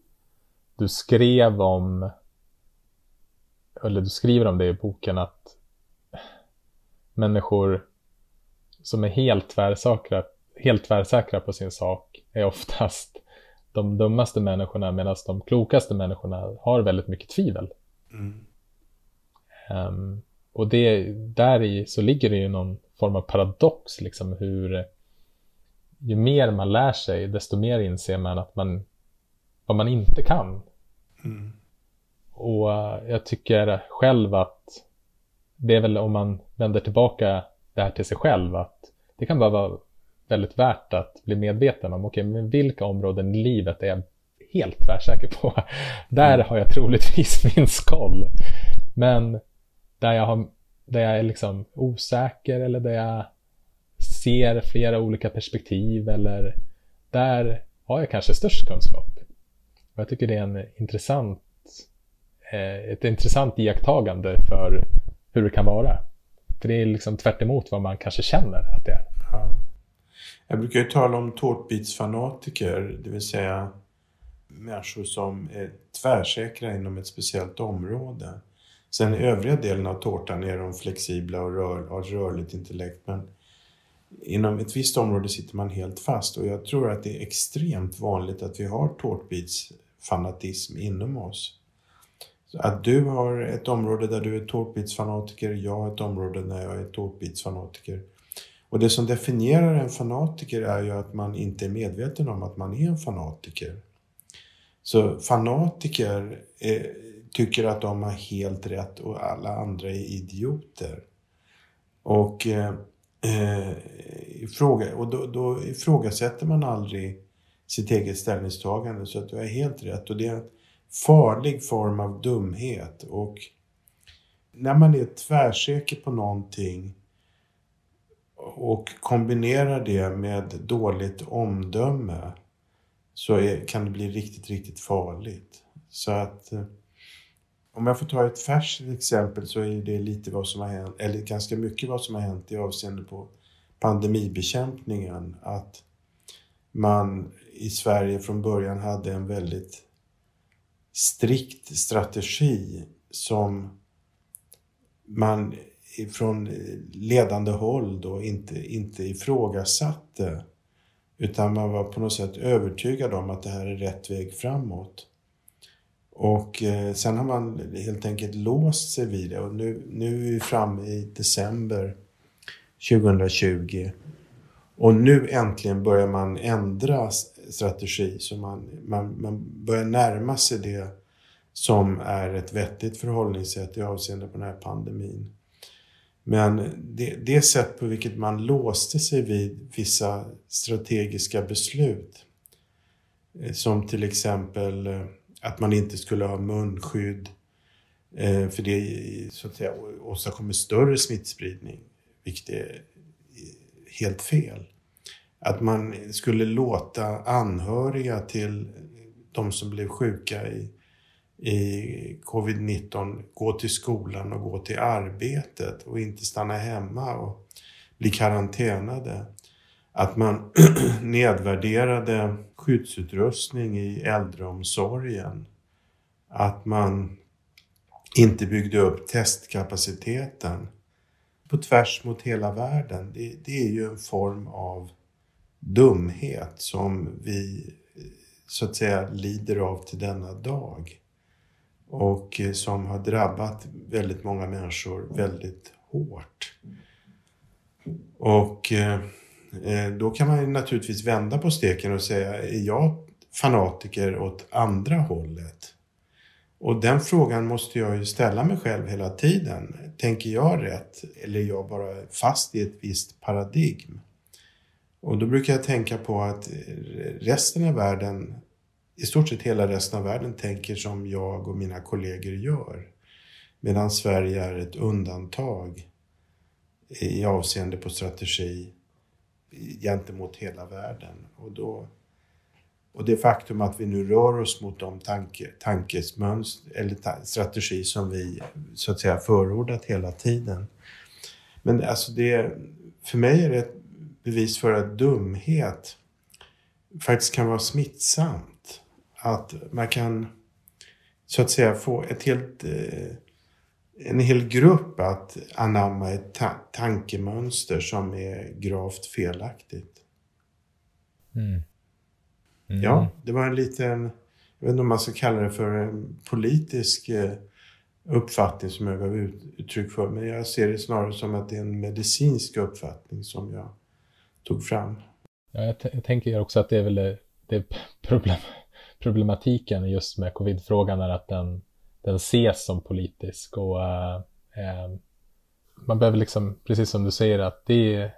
du skrev om, eller du skriver om det i boken att människor som är helt tvärsäkra, helt tvärsäkra på sin sak är oftast de dummaste människorna medan de klokaste människorna har väldigt mycket tvivel. Mm. Um, och det, där i så ligger det ju någon form av paradox, liksom hur ju mer man lär sig, desto mer inser man att man vad man inte kan. Mm. Och uh, jag tycker själv att det är väl om man vänder tillbaka det här till sig själv att det kan bara vara väldigt värt att bli medveten om, okej, okay, men vilka områden i livet är jag helt tvärsäker på? Där mm. har jag troligtvis min koll. Men där jag, har, där jag är liksom osäker eller där jag ser flera olika perspektiv eller där har jag kanske störst kunskap. Och jag tycker det är en intressant, eh, ett intressant iakttagande för hur det kan vara. För det är liksom tvärt vad man kanske känner att det är. Ja. Jag brukar ju tala om tårtbitsfanatiker, det vill säga människor som är tvärsäkra inom ett speciellt område. Sen i övriga delen av tårtan är de flexibla och rör, har rörligt intellekt. Men inom ett visst område sitter man helt fast och jag tror att det är extremt vanligt att vi har tårtbitsfanatism inom oss. Att du har ett område där du är tårtbitsfanatiker, jag har ett område där jag är tårtbitsfanatiker. Och det som definierar en fanatiker är ju att man inte är medveten om att man är en fanatiker. Så fanatiker är, tycker att de har helt rätt och alla andra är idioter. Och, eh, eh och då, då ifrågasätter man aldrig sitt eget ställningstagande så att du har helt rätt. Och det är en farlig form av dumhet. Och när man är tvärsäker på någonting och kombinerar det med dåligt omdöme så är, kan det bli riktigt, riktigt farligt. Så att eh, om jag får ta ett färskt exempel så är det lite vad som har hänt, eller ganska mycket vad som har hänt i avseende på pandemibekämpningen. Att man i Sverige från början hade en väldigt strikt strategi som man från ledande håll då inte, inte ifrågasatte. Utan man var på något sätt övertygad om att det här är rätt väg framåt. Och eh, sen har man helt enkelt låst sig vid det och nu, nu är vi framme i december 2020. Och nu äntligen börjar man ändra strategi så man, man, man börjar närma sig det som är ett vettigt förhållningssätt i avseende på den här pandemin. Men det, det sätt på vilket man låste sig vid vissa strategiska beslut, eh, som till exempel eh, att man inte skulle ha munskydd, eh, för det så att säga, åstadkommer större smittspridning, vilket är helt fel. Att man skulle låta anhöriga till de som blev sjuka i i covid-19 gå till skolan och gå till arbetet och inte stanna hemma och bli karantänade. Att man nedvärderade skyddsutrustning i äldreomsorgen. Att man inte byggde upp testkapaciteten på tvärs mot hela världen. Det, det är ju en form av dumhet som vi så att säga lider av till denna dag och eh, som har drabbat väldigt många människor väldigt hårt. Och eh, Eh, då kan man ju naturligtvis vända på steken och säga, är jag fanatiker åt andra hållet? Och den frågan måste jag ju ställa mig själv hela tiden. Tänker jag rätt eller är jag bara fast i ett visst paradigm? Och då brukar jag tänka på att resten av världen i stort sett hela resten av världen tänker som jag och mina kollegor gör. Medan Sverige är ett undantag i avseende på strategi gentemot hela världen. Och, då, och det faktum att vi nu rör oss mot de tanke, tankesmönster eller ta, strategi som vi så att säga förordat hela tiden. Men alltså det, för mig är det ett bevis för att dumhet faktiskt kan vara smittsamt att man kan så att säga få ett helt eh, en hel grupp att anamma ett ta tankemönster som är gravt felaktigt. Mm. Mm. Ja, det var en liten, jag vet inte om man ska kalla det för en politisk eh, uppfattning som jag gav ut, uttryck för. Men jag ser det snarare som att det är en medicinsk uppfattning som jag tog fram. Ja, jag, jag tänker också att det är väl det är problem, problematiken just med covid-frågan är att den, den ses som politisk och eh, eh, man behöver liksom, precis som du säger, att det är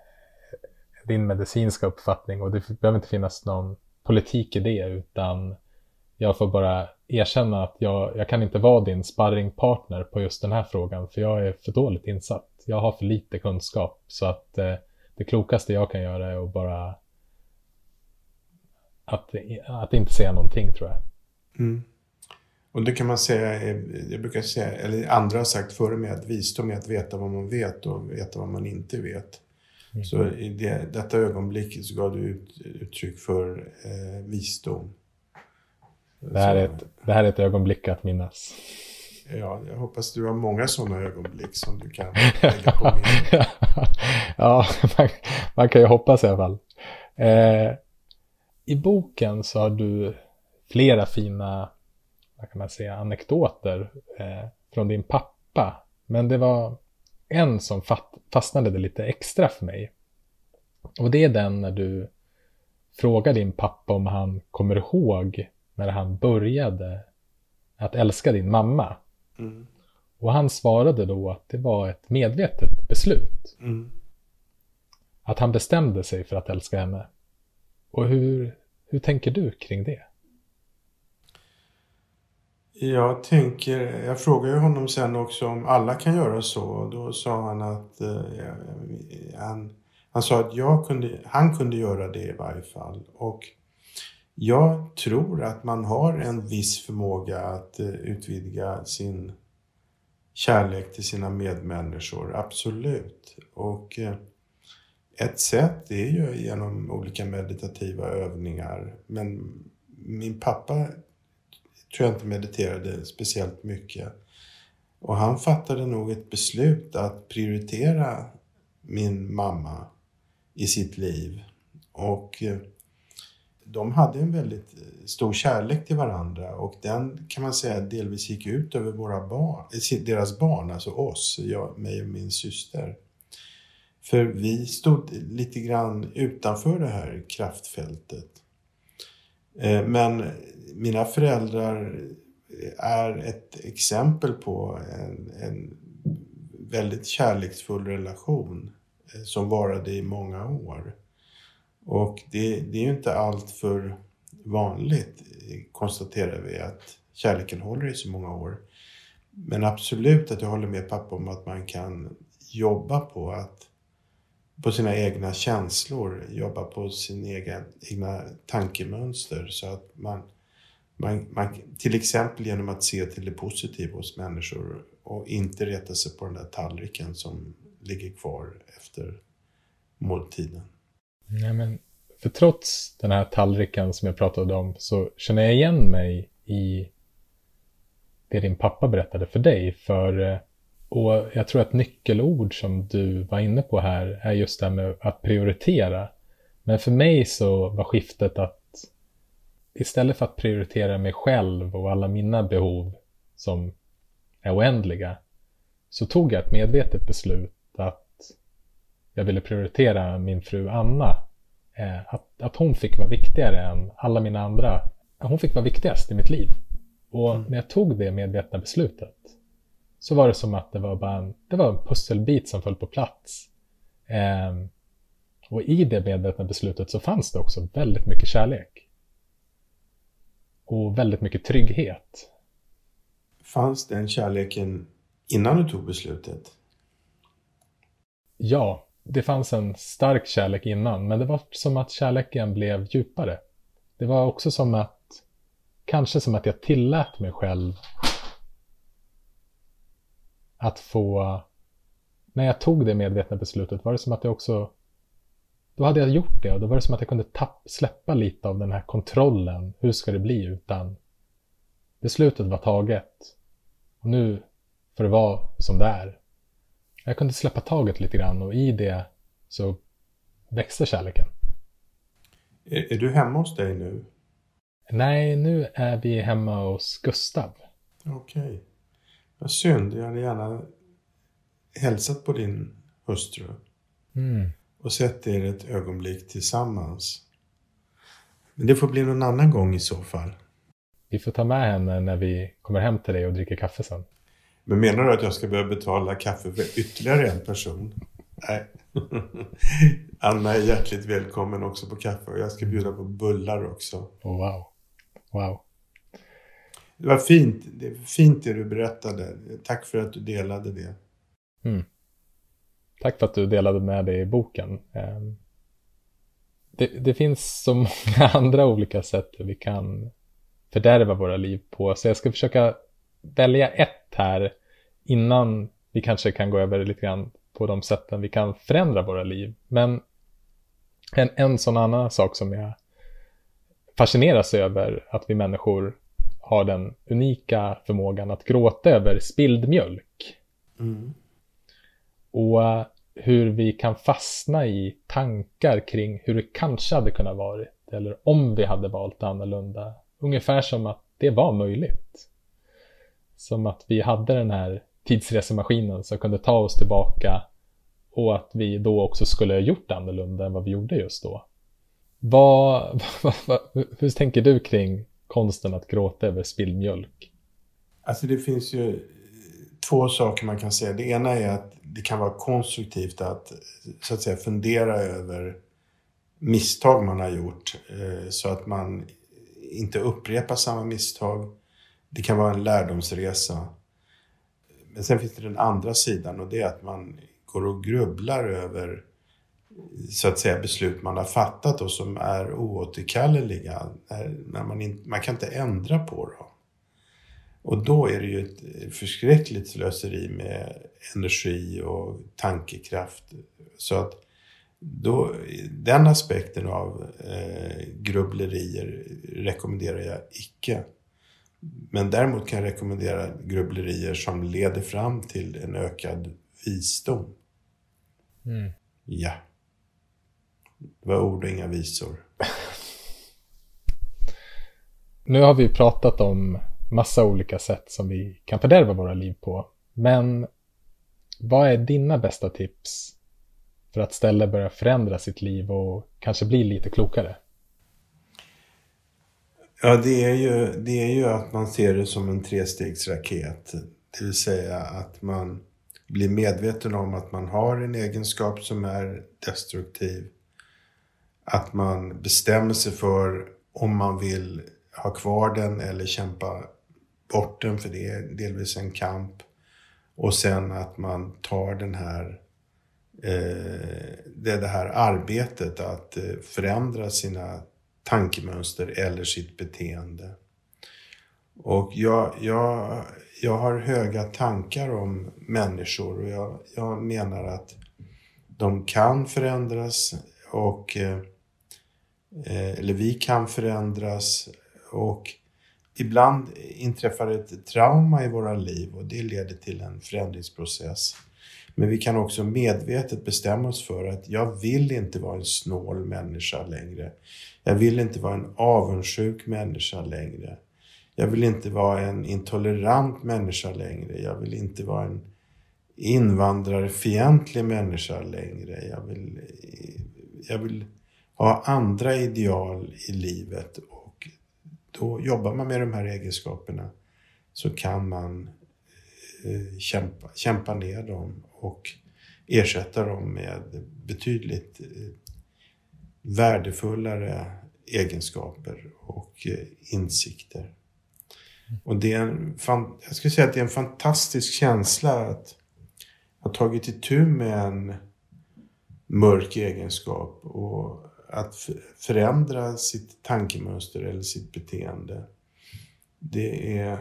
din medicinska uppfattning och det behöver inte finnas någon politik i det utan jag får bara erkänna att jag, jag kan inte vara din sparringpartner på just den här frågan för jag är för dåligt insatt. Jag har för lite kunskap så att eh, det klokaste jag kan göra är att bara att, att inte säga någonting tror jag. Mm. Och det kan man säga, jag brukar säga, eller andra har sagt före mig att visdom är att veta vad man vet och veta vad man inte vet. Mm. Så i det, detta ögonblick så gav du ut, uttryck för eh, visdom. Det här, är ett, det här är ett ögonblick att minnas. Ja, jag hoppas du har många sådana ögonblick som du kan lägga på minnet. ja, man, man, kan ju hoppas i alla fall. Eh, I boken så har du flera fina, vad kan man säga, anekdoter eh, från din pappa. Men det var en som fast, fastnade lite extra för mig. Och det är den när du frågar din pappa om han kommer ihåg när han började att älska din mamma. Mm. Och han svarade då att det var ett medvetet beslut. Mm. Att han bestämde sig för att älska henne. Och hur, hur tänker du kring det? Jag tänker, jag frågade honom sen också om alla kan göra så. Då sa han att eh, han, han sa att jag kunde, han kunde göra det i varje fall. Och jag tror att man har en viss förmåga att eh, utvidga sin kärlek till sina medmänniskor, absolut. Och eh, ett sätt är ju genom olika meditativa övningar. Men min pappa tror jag inte mediterade speciellt mycket. Och han fattade nog ett beslut att prioritera min mamma i sitt liv. Och eh, de hade en väldigt eh, stor kärlek till varandra och den kan man säga delvis gick ut över våra barn, eh, deras barn, alltså oss, jag, mig och min syster. För vi stod lite grann utanför det här kraftfältet. Eh, men mina föräldrar är ett exempel på en, en väldigt kärleksfull relation eh, som varade i många år. Och det, det är ju inte allt för vanligt, konstaterar vi, att kärleken håller i så många år. Men absolut att jag håller med pappa om att man kan jobba på att på sina egna känslor, jobba på sina egen, egna tankemönster så att man, man, man, till exempel genom att se till det positiva hos människor och inte reta sig på den där tallriken som ligger kvar efter måltiden. Nej, men för trots den här tallriken som jag pratade om så känner jag igen mig i det din pappa berättade för dig. För, eh, och jag tror att nyckelord som du var inne på här är just det här med att prioritera. Men för mig så var skiftet att istället för att prioritera mig själv och alla mina behov som är oändliga så tog jag ett medvetet beslut att jag ville prioritera min fru Anna. Eh, att, att hon fick vara viktigare än alla mina andra. Hon fick vara viktigast i mitt liv. Och mm. när jag tog det medvetna beslutet så var det som att det var bara en, det var en pusselbit som föll på plats. Eh, och i det medvetna beslutet så fanns det också väldigt mycket kärlek. Och väldigt mycket trygghet. Fanns den kärleken innan du tog beslutet? Ja, det fanns en stark kärlek innan, men det var som att kärleken blev djupare. Det var också som att, kanske som att jag tillät mig själv att få, när jag tog det medvetna beslutet var det som att jag också, då hade jag gjort det och då var det som att jag kunde tapp, släppa lite av den här kontrollen, hur ska det bli, utan beslutet var taget. Och nu för att vara som det är. Jag kunde släppa taget lite grann och i det så växte kärleken. Är, är du hemma hos dig nu? Nej, nu är vi hemma hos Gustav. Okej. Okay. Vad synd. Jag hade gärna hälsat på din hustru. Mm. Och sett er ett ögonblick tillsammans. Men det får bli någon annan gång i så fall. Vi får ta med henne när vi kommer hem till dig och dricker kaffe sen. Men menar du att jag ska börja betala kaffe för ytterligare en person? Nej. Anna är hjärtligt välkommen också på kaffe och jag ska bjuda på bullar också. Oh, wow. Wow. Det var fint. Det är fint det du berättade. Tack för att du delade det. Mm. Tack för att du delade med dig i boken. Ehm, det, det, finns så många andra olika sätt vi kan fördärva våra liv på. Så jag ska försöka välja ett här innan vi kanske kan gå över lite grann på de sätten vi kan förändra våra liv. Men en, en sån annan sak som jag fascineras över att vi människor har den unika förmågan att gråta över spilld mjölk. Mm. Och hur vi kan fastna i tankar kring hur det kanske hade kunnat varit eller om vi hade valt annorlunda. Ungefär som att det var möjligt. Som att vi hade den här tidsresemaskinen som kunde ta oss tillbaka och att vi då också skulle ha gjort annorlunda än vad vi gjorde just då. Vad, vad, vad, hur tänker du kring konsten att gråta över spilld mjölk? Alltså det finns ju eh, två saker man kan säga. Det ena är att det kan vara konstruktivt att eh, så att säga fundera över misstag man har gjort eh, så att man inte upprepar samma misstag. Det kan vara en lärdomsresa. Men sen finns det den andra sidan och det är att man går och grubblar över så att säga beslut man har fattat och som är oåterkalleliga. När man, in, man kan inte ändra på dem. Och då är det ju ett förskräckligt slöseri med energi och tankekraft. Så att då, den aspekten av eh, grubblerier rekommenderar jag icke. Men däremot kan jag rekommendera grubblerier som leder fram till en ökad visdom. Mm. Ja. Det var ord och inga visor. nu har vi pratat om massa olika sätt som vi kan fördärva våra liv på. Men vad är dina bästa tips för att ställa börja förändra sitt liv och kanske bli lite klokare? Ja, det är, ju, det är ju att man ser det som en trestegsraket. Det vill säga att man blir medveten om att man har en egenskap som är destruktiv. Att man bestämmer sig för om man vill ha kvar den eller kämpa bort den, för det är delvis en kamp. Och sen att man tar den här, eh, det, det här arbetet att eh, förändra sina tankemönster eller sitt beteende. Och jag, jag, jag har höga tankar om människor och jag, jag menar att de kan förändras och eh Eh, eller vi kan förändras och ibland inträffar ett trauma i våra liv och det leder till en förändringsprocess. Men vi kan också medvetet bestämma oss för att jag vill inte vara en snål människa längre. Jag vill inte vara en avundsjuk människa längre. Jag vill inte vara en intolerant människa längre. Jag vill inte vara en invandrarfientlig människa längre. Jag vill, jag vill ha andra ideal i livet Och då jobbar man med de här egenskaperna så kan man eh, kämpa, kämpa ner dem och ersätta dem med betydligt eh, värdefullare egenskaper och eh, insikter. Och det är en, jag skulle säga att det är en fantastisk känsla att ha tagit itu med en mörk egenskap och att förändra sitt tankemönster eller sitt beteende. Det är,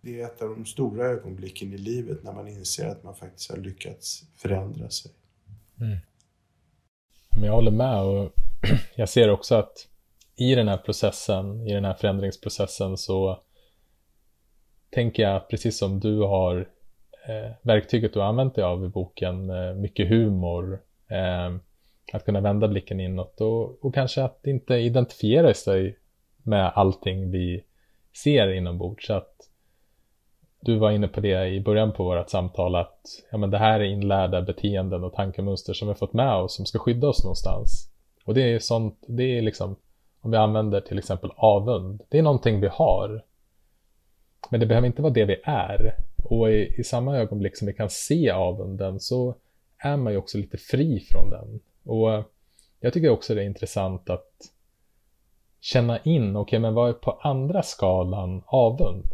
det är ett av de stora ögonblicken i livet när man inser att man faktiskt har lyckats förändra sig. Mm. Men jag håller med och jag ser också att i den här processen, i den här förändringsprocessen så tänker jag att precis som du har eh, verktyget du har använt dig av i boken, eh, mycket humor, eh, att kunna vända blicken inåt och, och kanske att inte identifiera sig med allting vi ser inombords. Så att du var inne på det i början på vårt samtal att ja, men det här är inlärda beteenden och tankemönster som vi fått med oss som ska skydda oss någonstans. Och det är sånt, det är liksom om vi använder till exempel avund. Det är någonting vi har. Men det behöver inte vara det vi är. Och i, i samma ögonblick som vi kan se avunden så är man ju också lite fri från den. Och eh, jag tycker också det är intressant att känna in, okej okay, men vad är på andra skalan avund?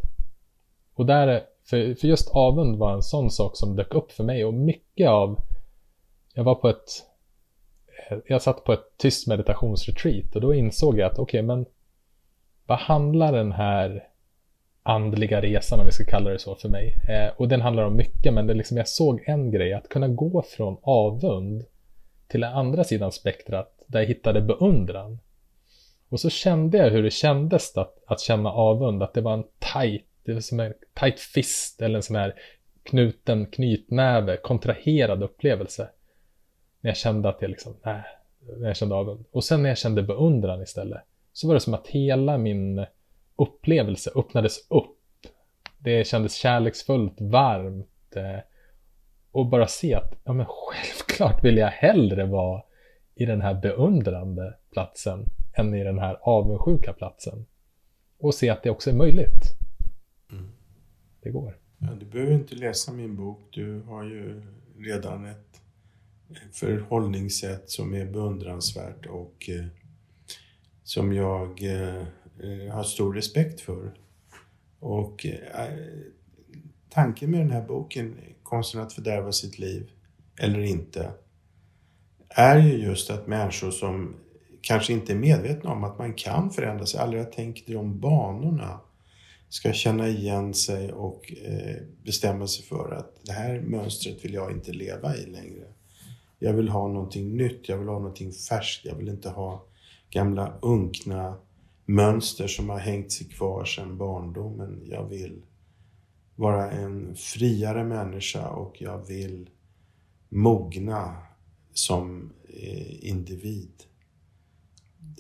Och där, för, för just avund var en sån sak som dök upp för mig och mycket av, jag var på ett, eh, jag satt på ett tyst meditationsretreat och då insåg jag att okej okay, men vad handlar den här andliga resan om vi ska kalla det så för mig. Eh, och den handlar om mycket men det liksom, jag såg en grej, att kunna gå från avund till den andra sidan spektrat där jag hittade beundran. Och så kände jag hur det kändes att, att känna avund, att det var en tight, det var som en tight fist eller en sån här knuten knytnäve, kontraherad upplevelse. När jag kände att jag liksom, nej, när jag kände avund. Och sen när jag kände beundran istället, så var det som att hela min upplevelse öppnades upp. Det kändes kärleksfullt, varmt. Eh, och bara se att, ja men självklart vill jag hellre vara i den här beundrande platsen än i den här avundsjuka platsen. Och se att det också är möjligt. Mm. Det går. Ja, du behöver inte läsa min bok. Du har ju redan ett förhållningssätt som är beundransvärt och eh, som jag eh, har stor respekt för. Och eh, tanken med den här boken, Konsten att fördärva sitt liv eller inte, är ju just att människor som kanske inte är medvetna om att man kan förändra sig, aldrig har tänkt i de banorna, ska känna igen sig och eh, bestämma sig för att det här mönstret vill jag inte leva i längre. Jag vill ha någonting nytt, jag vill ha någonting färskt, jag vill inte ha gamla unkna mönster som har hängt sig kvar sedan barndomen. Jag vill vara en friare människa och jag vill mogna som eh, individ.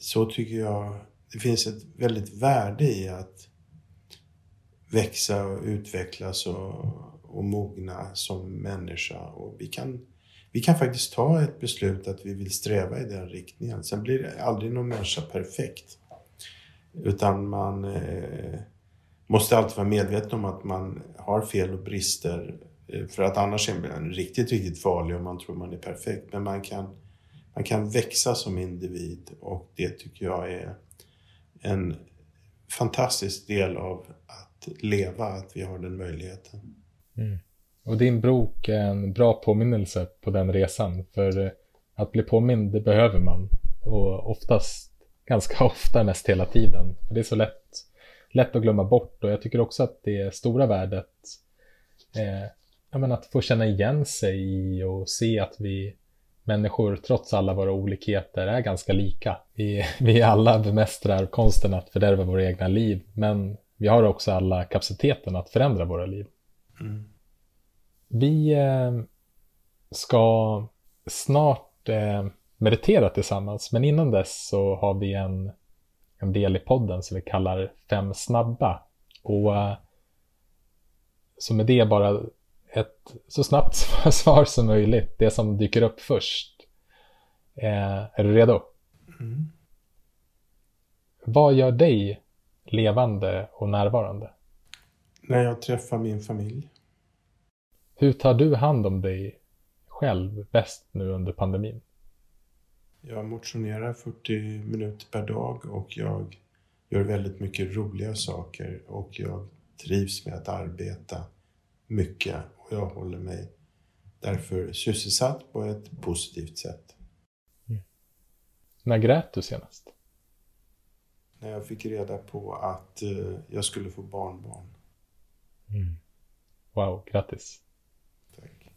Så tycker jag det finns ett väldigt värde i att växa och utvecklas och, och mogna som människa. Och vi kan, vi kan faktiskt ta ett beslut att vi vill sträva i den riktningen. Sen blir aldrig någon människa perfekt. Utan man eh, måste alltid vara medveten om att man har fel och brister. Eh, för att annars är man riktigt, riktigt farlig om man tror man är perfekt. Men man kan, man kan växa som individ och det tycker jag är en fantastisk del av att leva, att vi har den möjligheten. Mm. Och din bok är en bra påminnelse på den resan. För eh, att bli påmind, det behöver man. Och oftast ganska ofta, mest hela tiden. det är så lätt, lätt att glömma bort och jag tycker också att det stora värdet eh, menar, att få känna igen sig i och se att vi människor, trots alla våra olikheter, är ganska lika. Vi, vi alla bemästrar konsten att fördärva våra egna liv, men vi har också alla kapaciteten att förändra våra liv. Mm. Vi eh, ska snart eh, meditera tillsammans. Men innan dess så har vi en, en del i podden som vi kallar Fem snabba. Och eh, så med det bara ett så snabbt svar som möjligt. Det som dyker upp först. Eh, är du redo? Mm. Vad gör dig levande och närvarande? När jag träffar min familj. Hur tar du hand om dig själv bäst nu under pandemin? Jag motionerar 40 minuter per dag och jag gör väldigt mycket roliga saker och jag trivs med att arbeta mycket och jag håller mig därför sysselsatt på ett positivt sätt. Mm. När grät du senast? När jag fick reda på att uh, jag skulle få barnbarn. Mm. Wow, grattis. Tack.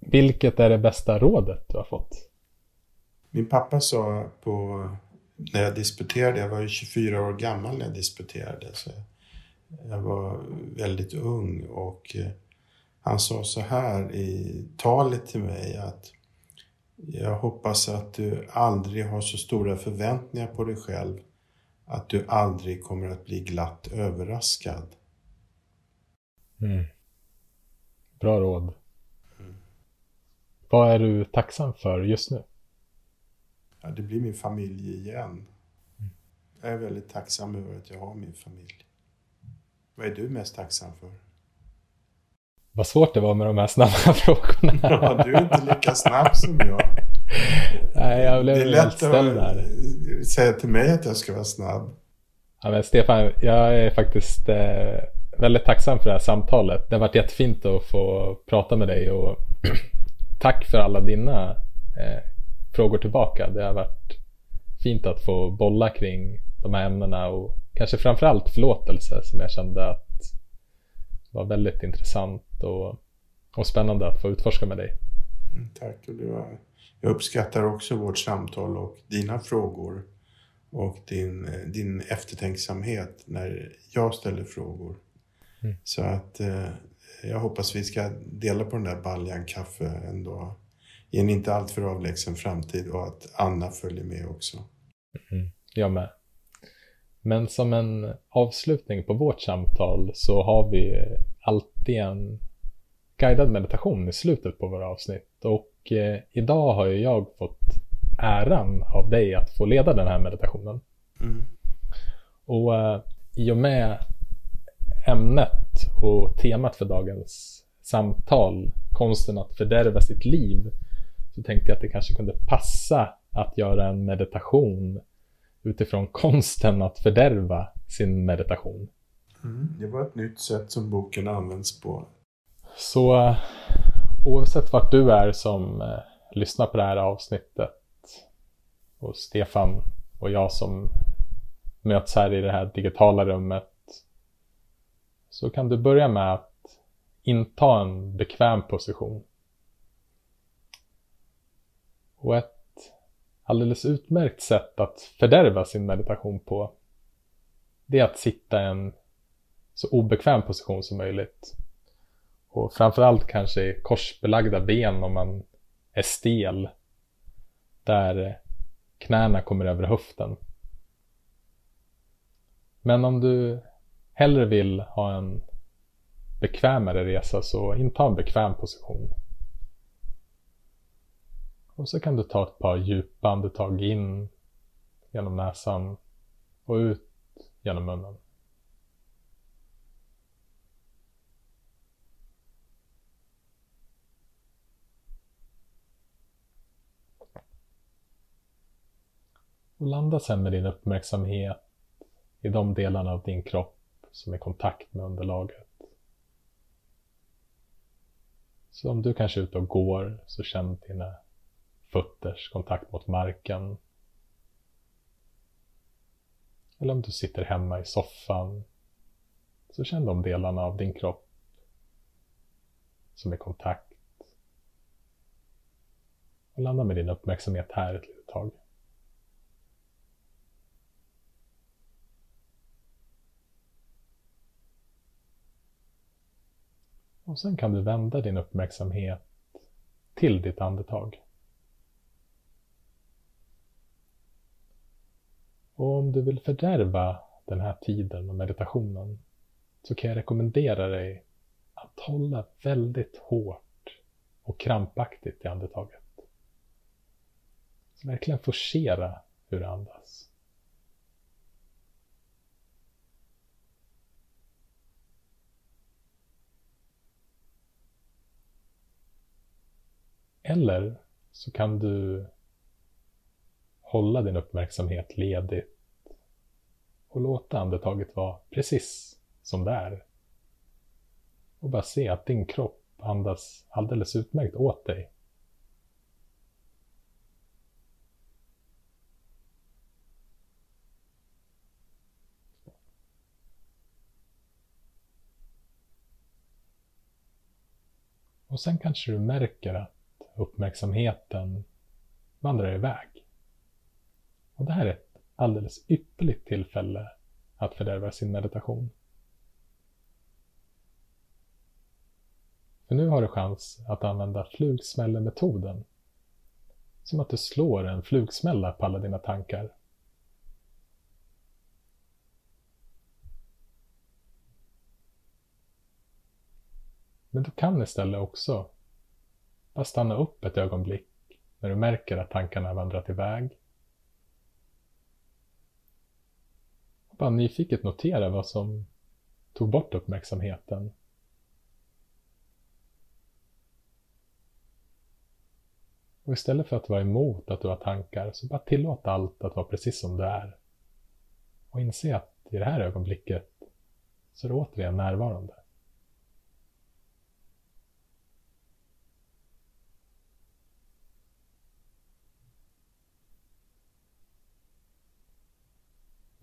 Vilket är det bästa rådet du har fått? Min pappa sa på, när jag disputerade, jag var ju 24 år gammal när jag disputerade, så jag var väldigt ung och eh, Han sa så här i talet till mig att jag hoppas att du aldrig har så stora förväntningar på dig själv att du aldrig kommer att bli glatt överraskad. Mm. Bra råd. Vad är du tacksam för just nu? Ja, det blir min familj igen. Jag är väldigt tacksam över att jag har min familj. Vad är du mest tacksam för? Vad svårt det var med de här snabba frågorna. Ja, du är inte lika snabb som jag. Nej, jag blev det är lätt att säga till mig att jag ska vara snabb. Ja, men Stefan, jag är faktiskt eh, väldigt tacksam för det här samtalet. Det har varit jättefint att få prata med dig och tack för alla dina eh, frågor tillbaka. Det har varit fint att få bolla kring de här ämnena och kanske framförallt förlåtelse som jag kände att var väldigt intressant och, och spännande att få utforska med dig. Mm, tack. Var, jag uppskattar också vårt samtal och dina frågor och din, eh, din eftertänksamhet när jag ställer frågor. Mm. Så att eh, jag hoppas vi ska dela på den där baljan kaffe ändå i en inte alltför avlägsen framtid och att Anna följer med också. Mm, jag med. Men som en avslutning på vårt samtal så har vi alltid en guidad meditation i slutet på våra avsnitt. Och eh, idag har ju jag fått äran av dig att få leda den här meditationen. Mm. Och eh, i och med ämnet och temat för dagens samtal, konsten att fördärva sitt liv, så tänkte jag att det kanske kunde passa att göra en meditation utifrån konsten att fördärva sin meditation. Mm. Det var ett nytt sätt som boken används på. Så eh, oavsett vart du är som eh, lyssnar på det här avsnittet och Stefan och jag som möts här i det här digitala rummet så kan du börja med att inta en bekväm position. Och ett alldeles utmärkt sätt att fördärva sin meditation på det är att sitta i en så obekväm position som möjligt. Och framförallt kanske i korsbelagda ben om man är stel. Där knäna kommer över höften. Men om du hellre vill ha en bekvämare resa så inta en bekväm position. Och så kan du ta ett par djupa andetag in genom näsan och ut genom munnen. Och landa sen med din uppmärksamhet i de delarna av din kropp som är i kontakt med underlaget. Så om du kanske är ute och går så känn dina fötters kontakt mot marken. Eller om du sitter hemma i soffan så känn de delarna av din kropp som är kontakt. Och landa med din uppmärksamhet här ett litet tag. Och sen kan du vända din uppmärksamhet till ditt andetag. Och om du vill fördärva den här tiden och meditationen så kan jag rekommendera dig att hålla väldigt hårt och krampaktigt i andetaget. Så verkligen forcera hur du andas. Eller så kan du hålla din uppmärksamhet ledigt och låta andetaget vara precis som det är. Och bara se att din kropp andas alldeles utmärkt åt dig. Och sen kanske du märker att uppmärksamheten vandrar iväg. Och det här är ett alldeles ypperligt tillfälle att fördärva sin meditation. För nu har du chans att använda flugsmällemetoden. Som att du slår en flugsmälla på alla dina tankar. Men du kan istället också bara stanna upp ett ögonblick när du märker att tankarna har vandrat iväg. Bara nyfiket notera vad som tog bort uppmärksamheten. Och istället för att vara emot att du har tankar, så bara tillåt allt att vara precis som det är. Och inse att i det här ögonblicket så är du återigen närvarande.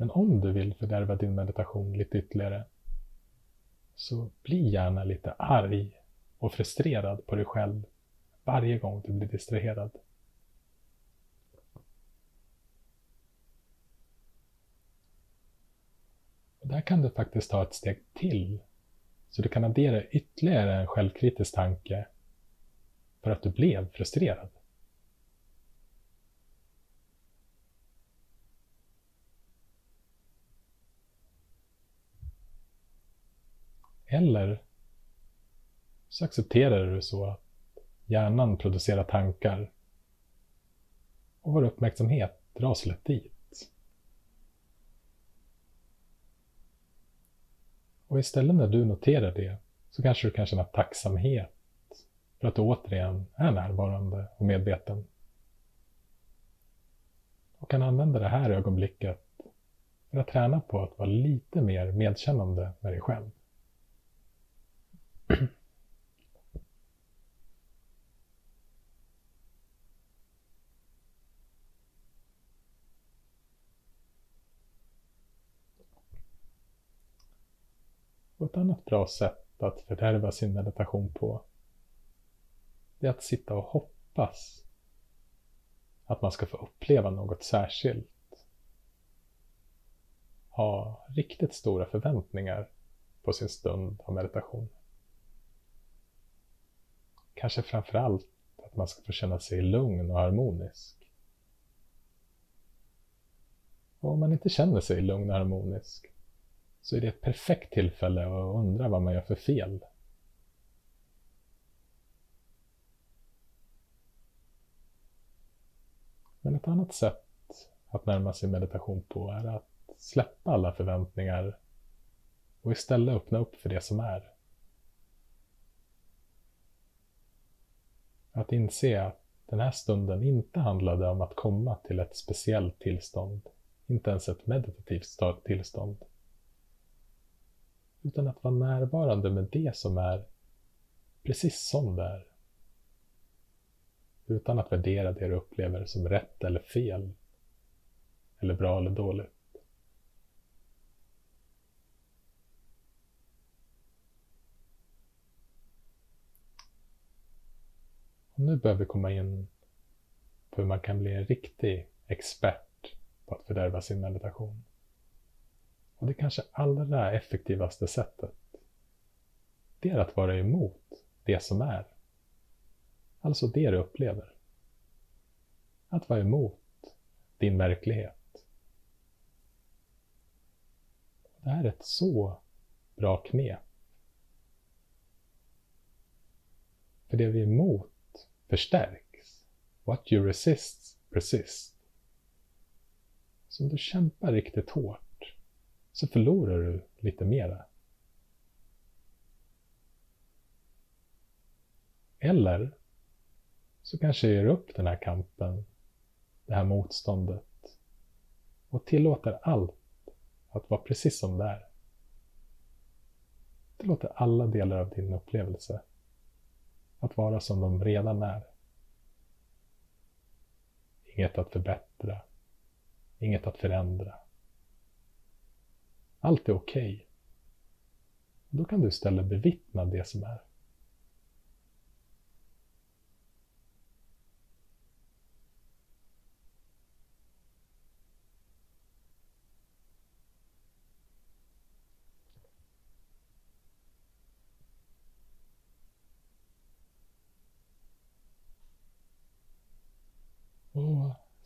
Men om du vill fördärva din meditation lite ytterligare så bli gärna lite arg och frustrerad på dig själv varje gång du blir distraherad. Och där kan du faktiskt ta ett steg till så du kan addera ytterligare en självkritisk tanke för att du blev frustrerad. Eller så accepterar du så att hjärnan producerar tankar och vår uppmärksamhet dras lätt dit. Och istället när du noterar det så kanske du kan känna tacksamhet för att du återigen är närvarande och medveten. Och kan använda det här ögonblicket för att träna på att vara lite mer medkännande med dig själv. Och ett annat bra sätt att fördärva sin meditation på det är att sitta och hoppas att man ska få uppleva något särskilt. Ha riktigt stora förväntningar på sin stund av meditation. Kanske framför allt att man ska få känna sig lugn och harmonisk. Och om man inte känner sig lugn och harmonisk så är det ett perfekt tillfälle att undra vad man gör för fel. Men ett annat sätt att närma sig meditation på är att släppa alla förväntningar och istället öppna upp för det som är. Att inse att den här stunden inte handlade om att komma till ett speciellt tillstånd, inte ens ett meditativt tillstånd. Utan att vara närvarande med det som är precis som det är. Utan att värdera det du upplever som rätt eller fel. Eller bra eller dåligt. Nu börjar vi komma in på hur man kan bli en riktig expert på att fördärva sin meditation. Och det kanske allra effektivaste sättet, det är att vara emot det som är. Alltså det du upplever. Att vara emot din verklighet. Det här är ett så bra knep. För det vi är emot förstärks. What you resist persist. Så om du kämpar riktigt hårt så förlorar du lite mera. Eller så kanske ger du upp den här kampen, det här motståndet och tillåter allt att vara precis som det är. Tillåter alla delar av din upplevelse att vara som de redan är. Inget att förbättra, inget att förändra. Allt är okej. Okay. Då kan du istället bevittna det som är.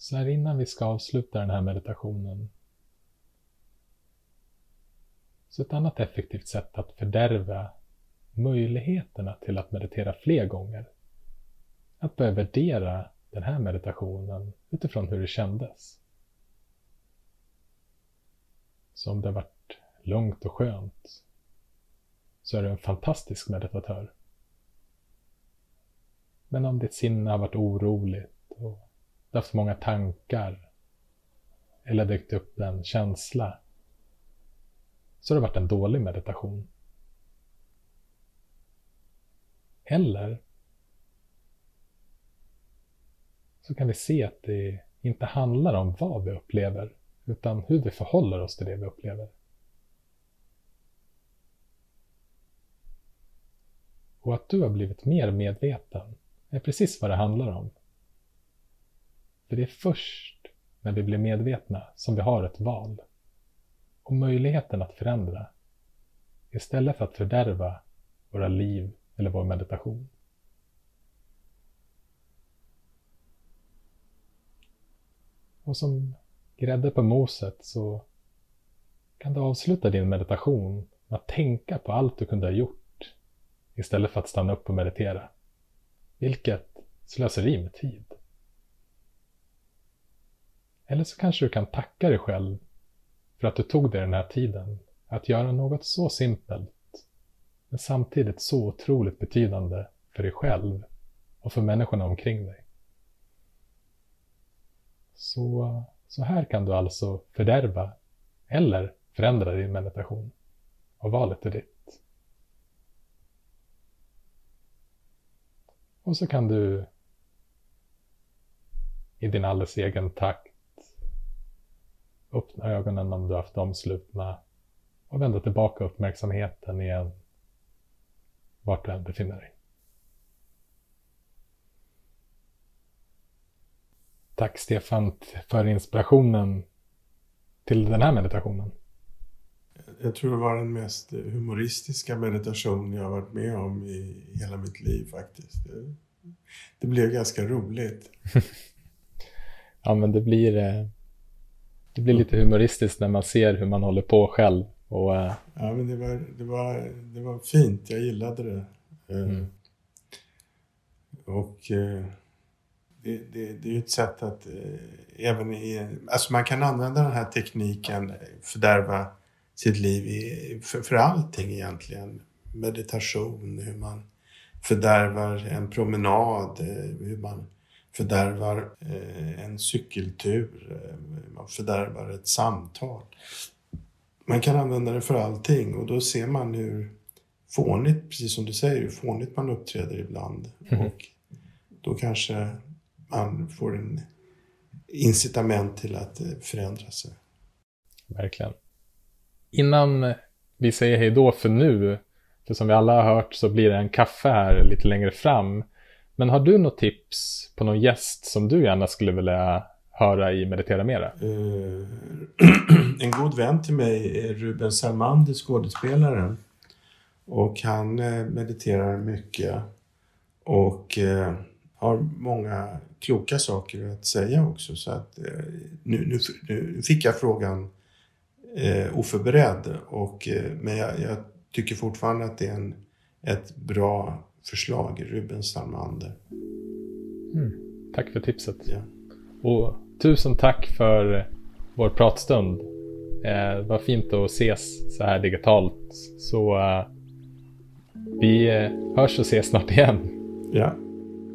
Så här innan vi ska avsluta den här meditationen. Så ett annat effektivt sätt att fördärva möjligheterna till att meditera fler gånger. Att börja värdera den här meditationen utifrån hur det kändes. Så om det har varit lugnt och skönt så är du en fantastisk meditatör. Men om ditt sinne har varit oroligt och haft många tankar eller dykt upp en känsla så har det varit en dålig meditation. Eller så kan vi se att det inte handlar om vad vi upplever utan hur vi förhåller oss till det vi upplever. Och att du har blivit mer medveten är precis vad det handlar om. För det är först när vi blir medvetna som vi har ett val. Och möjligheten att förändra. Istället för att fördärva våra liv eller vår meditation. Och som grädde på moset så kan du avsluta din meditation med att tänka på allt du kunde ha gjort istället för att stanna upp och meditera. Vilket slöseri med tid. Eller så kanske du kan tacka dig själv för att du tog dig den här tiden att göra något så simpelt men samtidigt så otroligt betydande för dig själv och för människorna omkring dig. Så, så här kan du alltså fördärva eller förändra din meditation. Och valet är ditt. Och så kan du i din alldeles egen takt öppna ögonen om du haft dem slutna och vända tillbaka uppmärksamheten igen vart du än befinner dig. Tack Stefan för inspirationen till den här meditationen. Jag tror det var den mest humoristiska meditation jag har varit med om i hela mitt liv faktiskt. Det blev ganska roligt. ja, men det blir, eh, det blir lite humoristiskt när man ser hur man håller på själv. Och, eh, ja, men det var, det, var, det var fint. Jag gillade det. Eh, mm. Och det, det, det är ju ett sätt att även i... Alltså man kan använda den här tekniken, fördärva sitt liv i, för, för allting egentligen. Meditation, hur man fördärvar en promenad, hur man fördärvar en cykeltur, man fördärvar ett samtal man kan använda det för allting och då ser man hur fånigt, precis som du säger, hur fånigt man uppträder ibland. Mm. Och då kanske man får en incitament till att eh, förändra sig. Verkligen. Innan vi säger hej då för nu, för som vi alla har hört så blir det en kaffe här lite längre fram. Men har du något tips på någon gäst som du gärna skulle vilja höra i Meditera Mera? Uh, eh, en god vän till mig är Ruben Salmandi, skådespelaren. Och han eh, mediterar mycket och eh, har många kloka saker att säga också. Så att, nu, nu, nu, fick jag frågan oförberedd, och, men jag, jag, tycker fortfarande att det är en, ett bra förslag, Ruben Salmander. Mm. Tack för tipset. Ja. Och tusen tack för vår pratstund. Eh, var fint att ses så här digitalt. Så uh, vi eh, hörs och ses snart igen. Ja,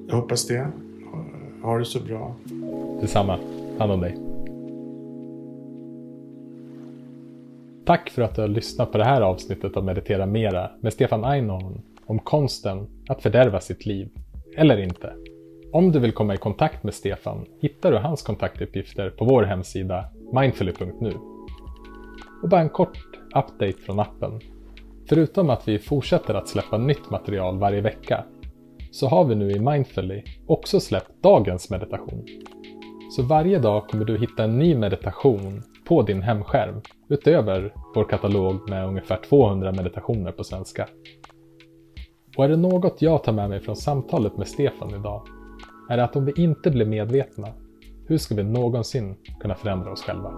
jag hoppas det. Ha det så bra. Detsamma. Hand om dig. Tack för att du har lyssnat på det här avsnittet av Meditera Mera med Stefan Einhorn om konsten att fördärva sitt liv. Eller inte. Om du vill komma i kontakt med Stefan hittar du hans kontaktuppgifter på vår hemsida mindfully.nu. Och bara en kort update från appen. Förutom att vi fortsätter att släppa nytt material varje vecka så har vi nu i Mindfully också släppt dagens meditation. Så varje dag kommer du hitta en ny meditation på din hemskärm utöver vår katalog med ungefär 200 meditationer på svenska. Och är det något jag tar med mig från samtalet med Stefan idag är det att om vi inte blir medvetna, hur ska vi någonsin kunna förändra oss själva?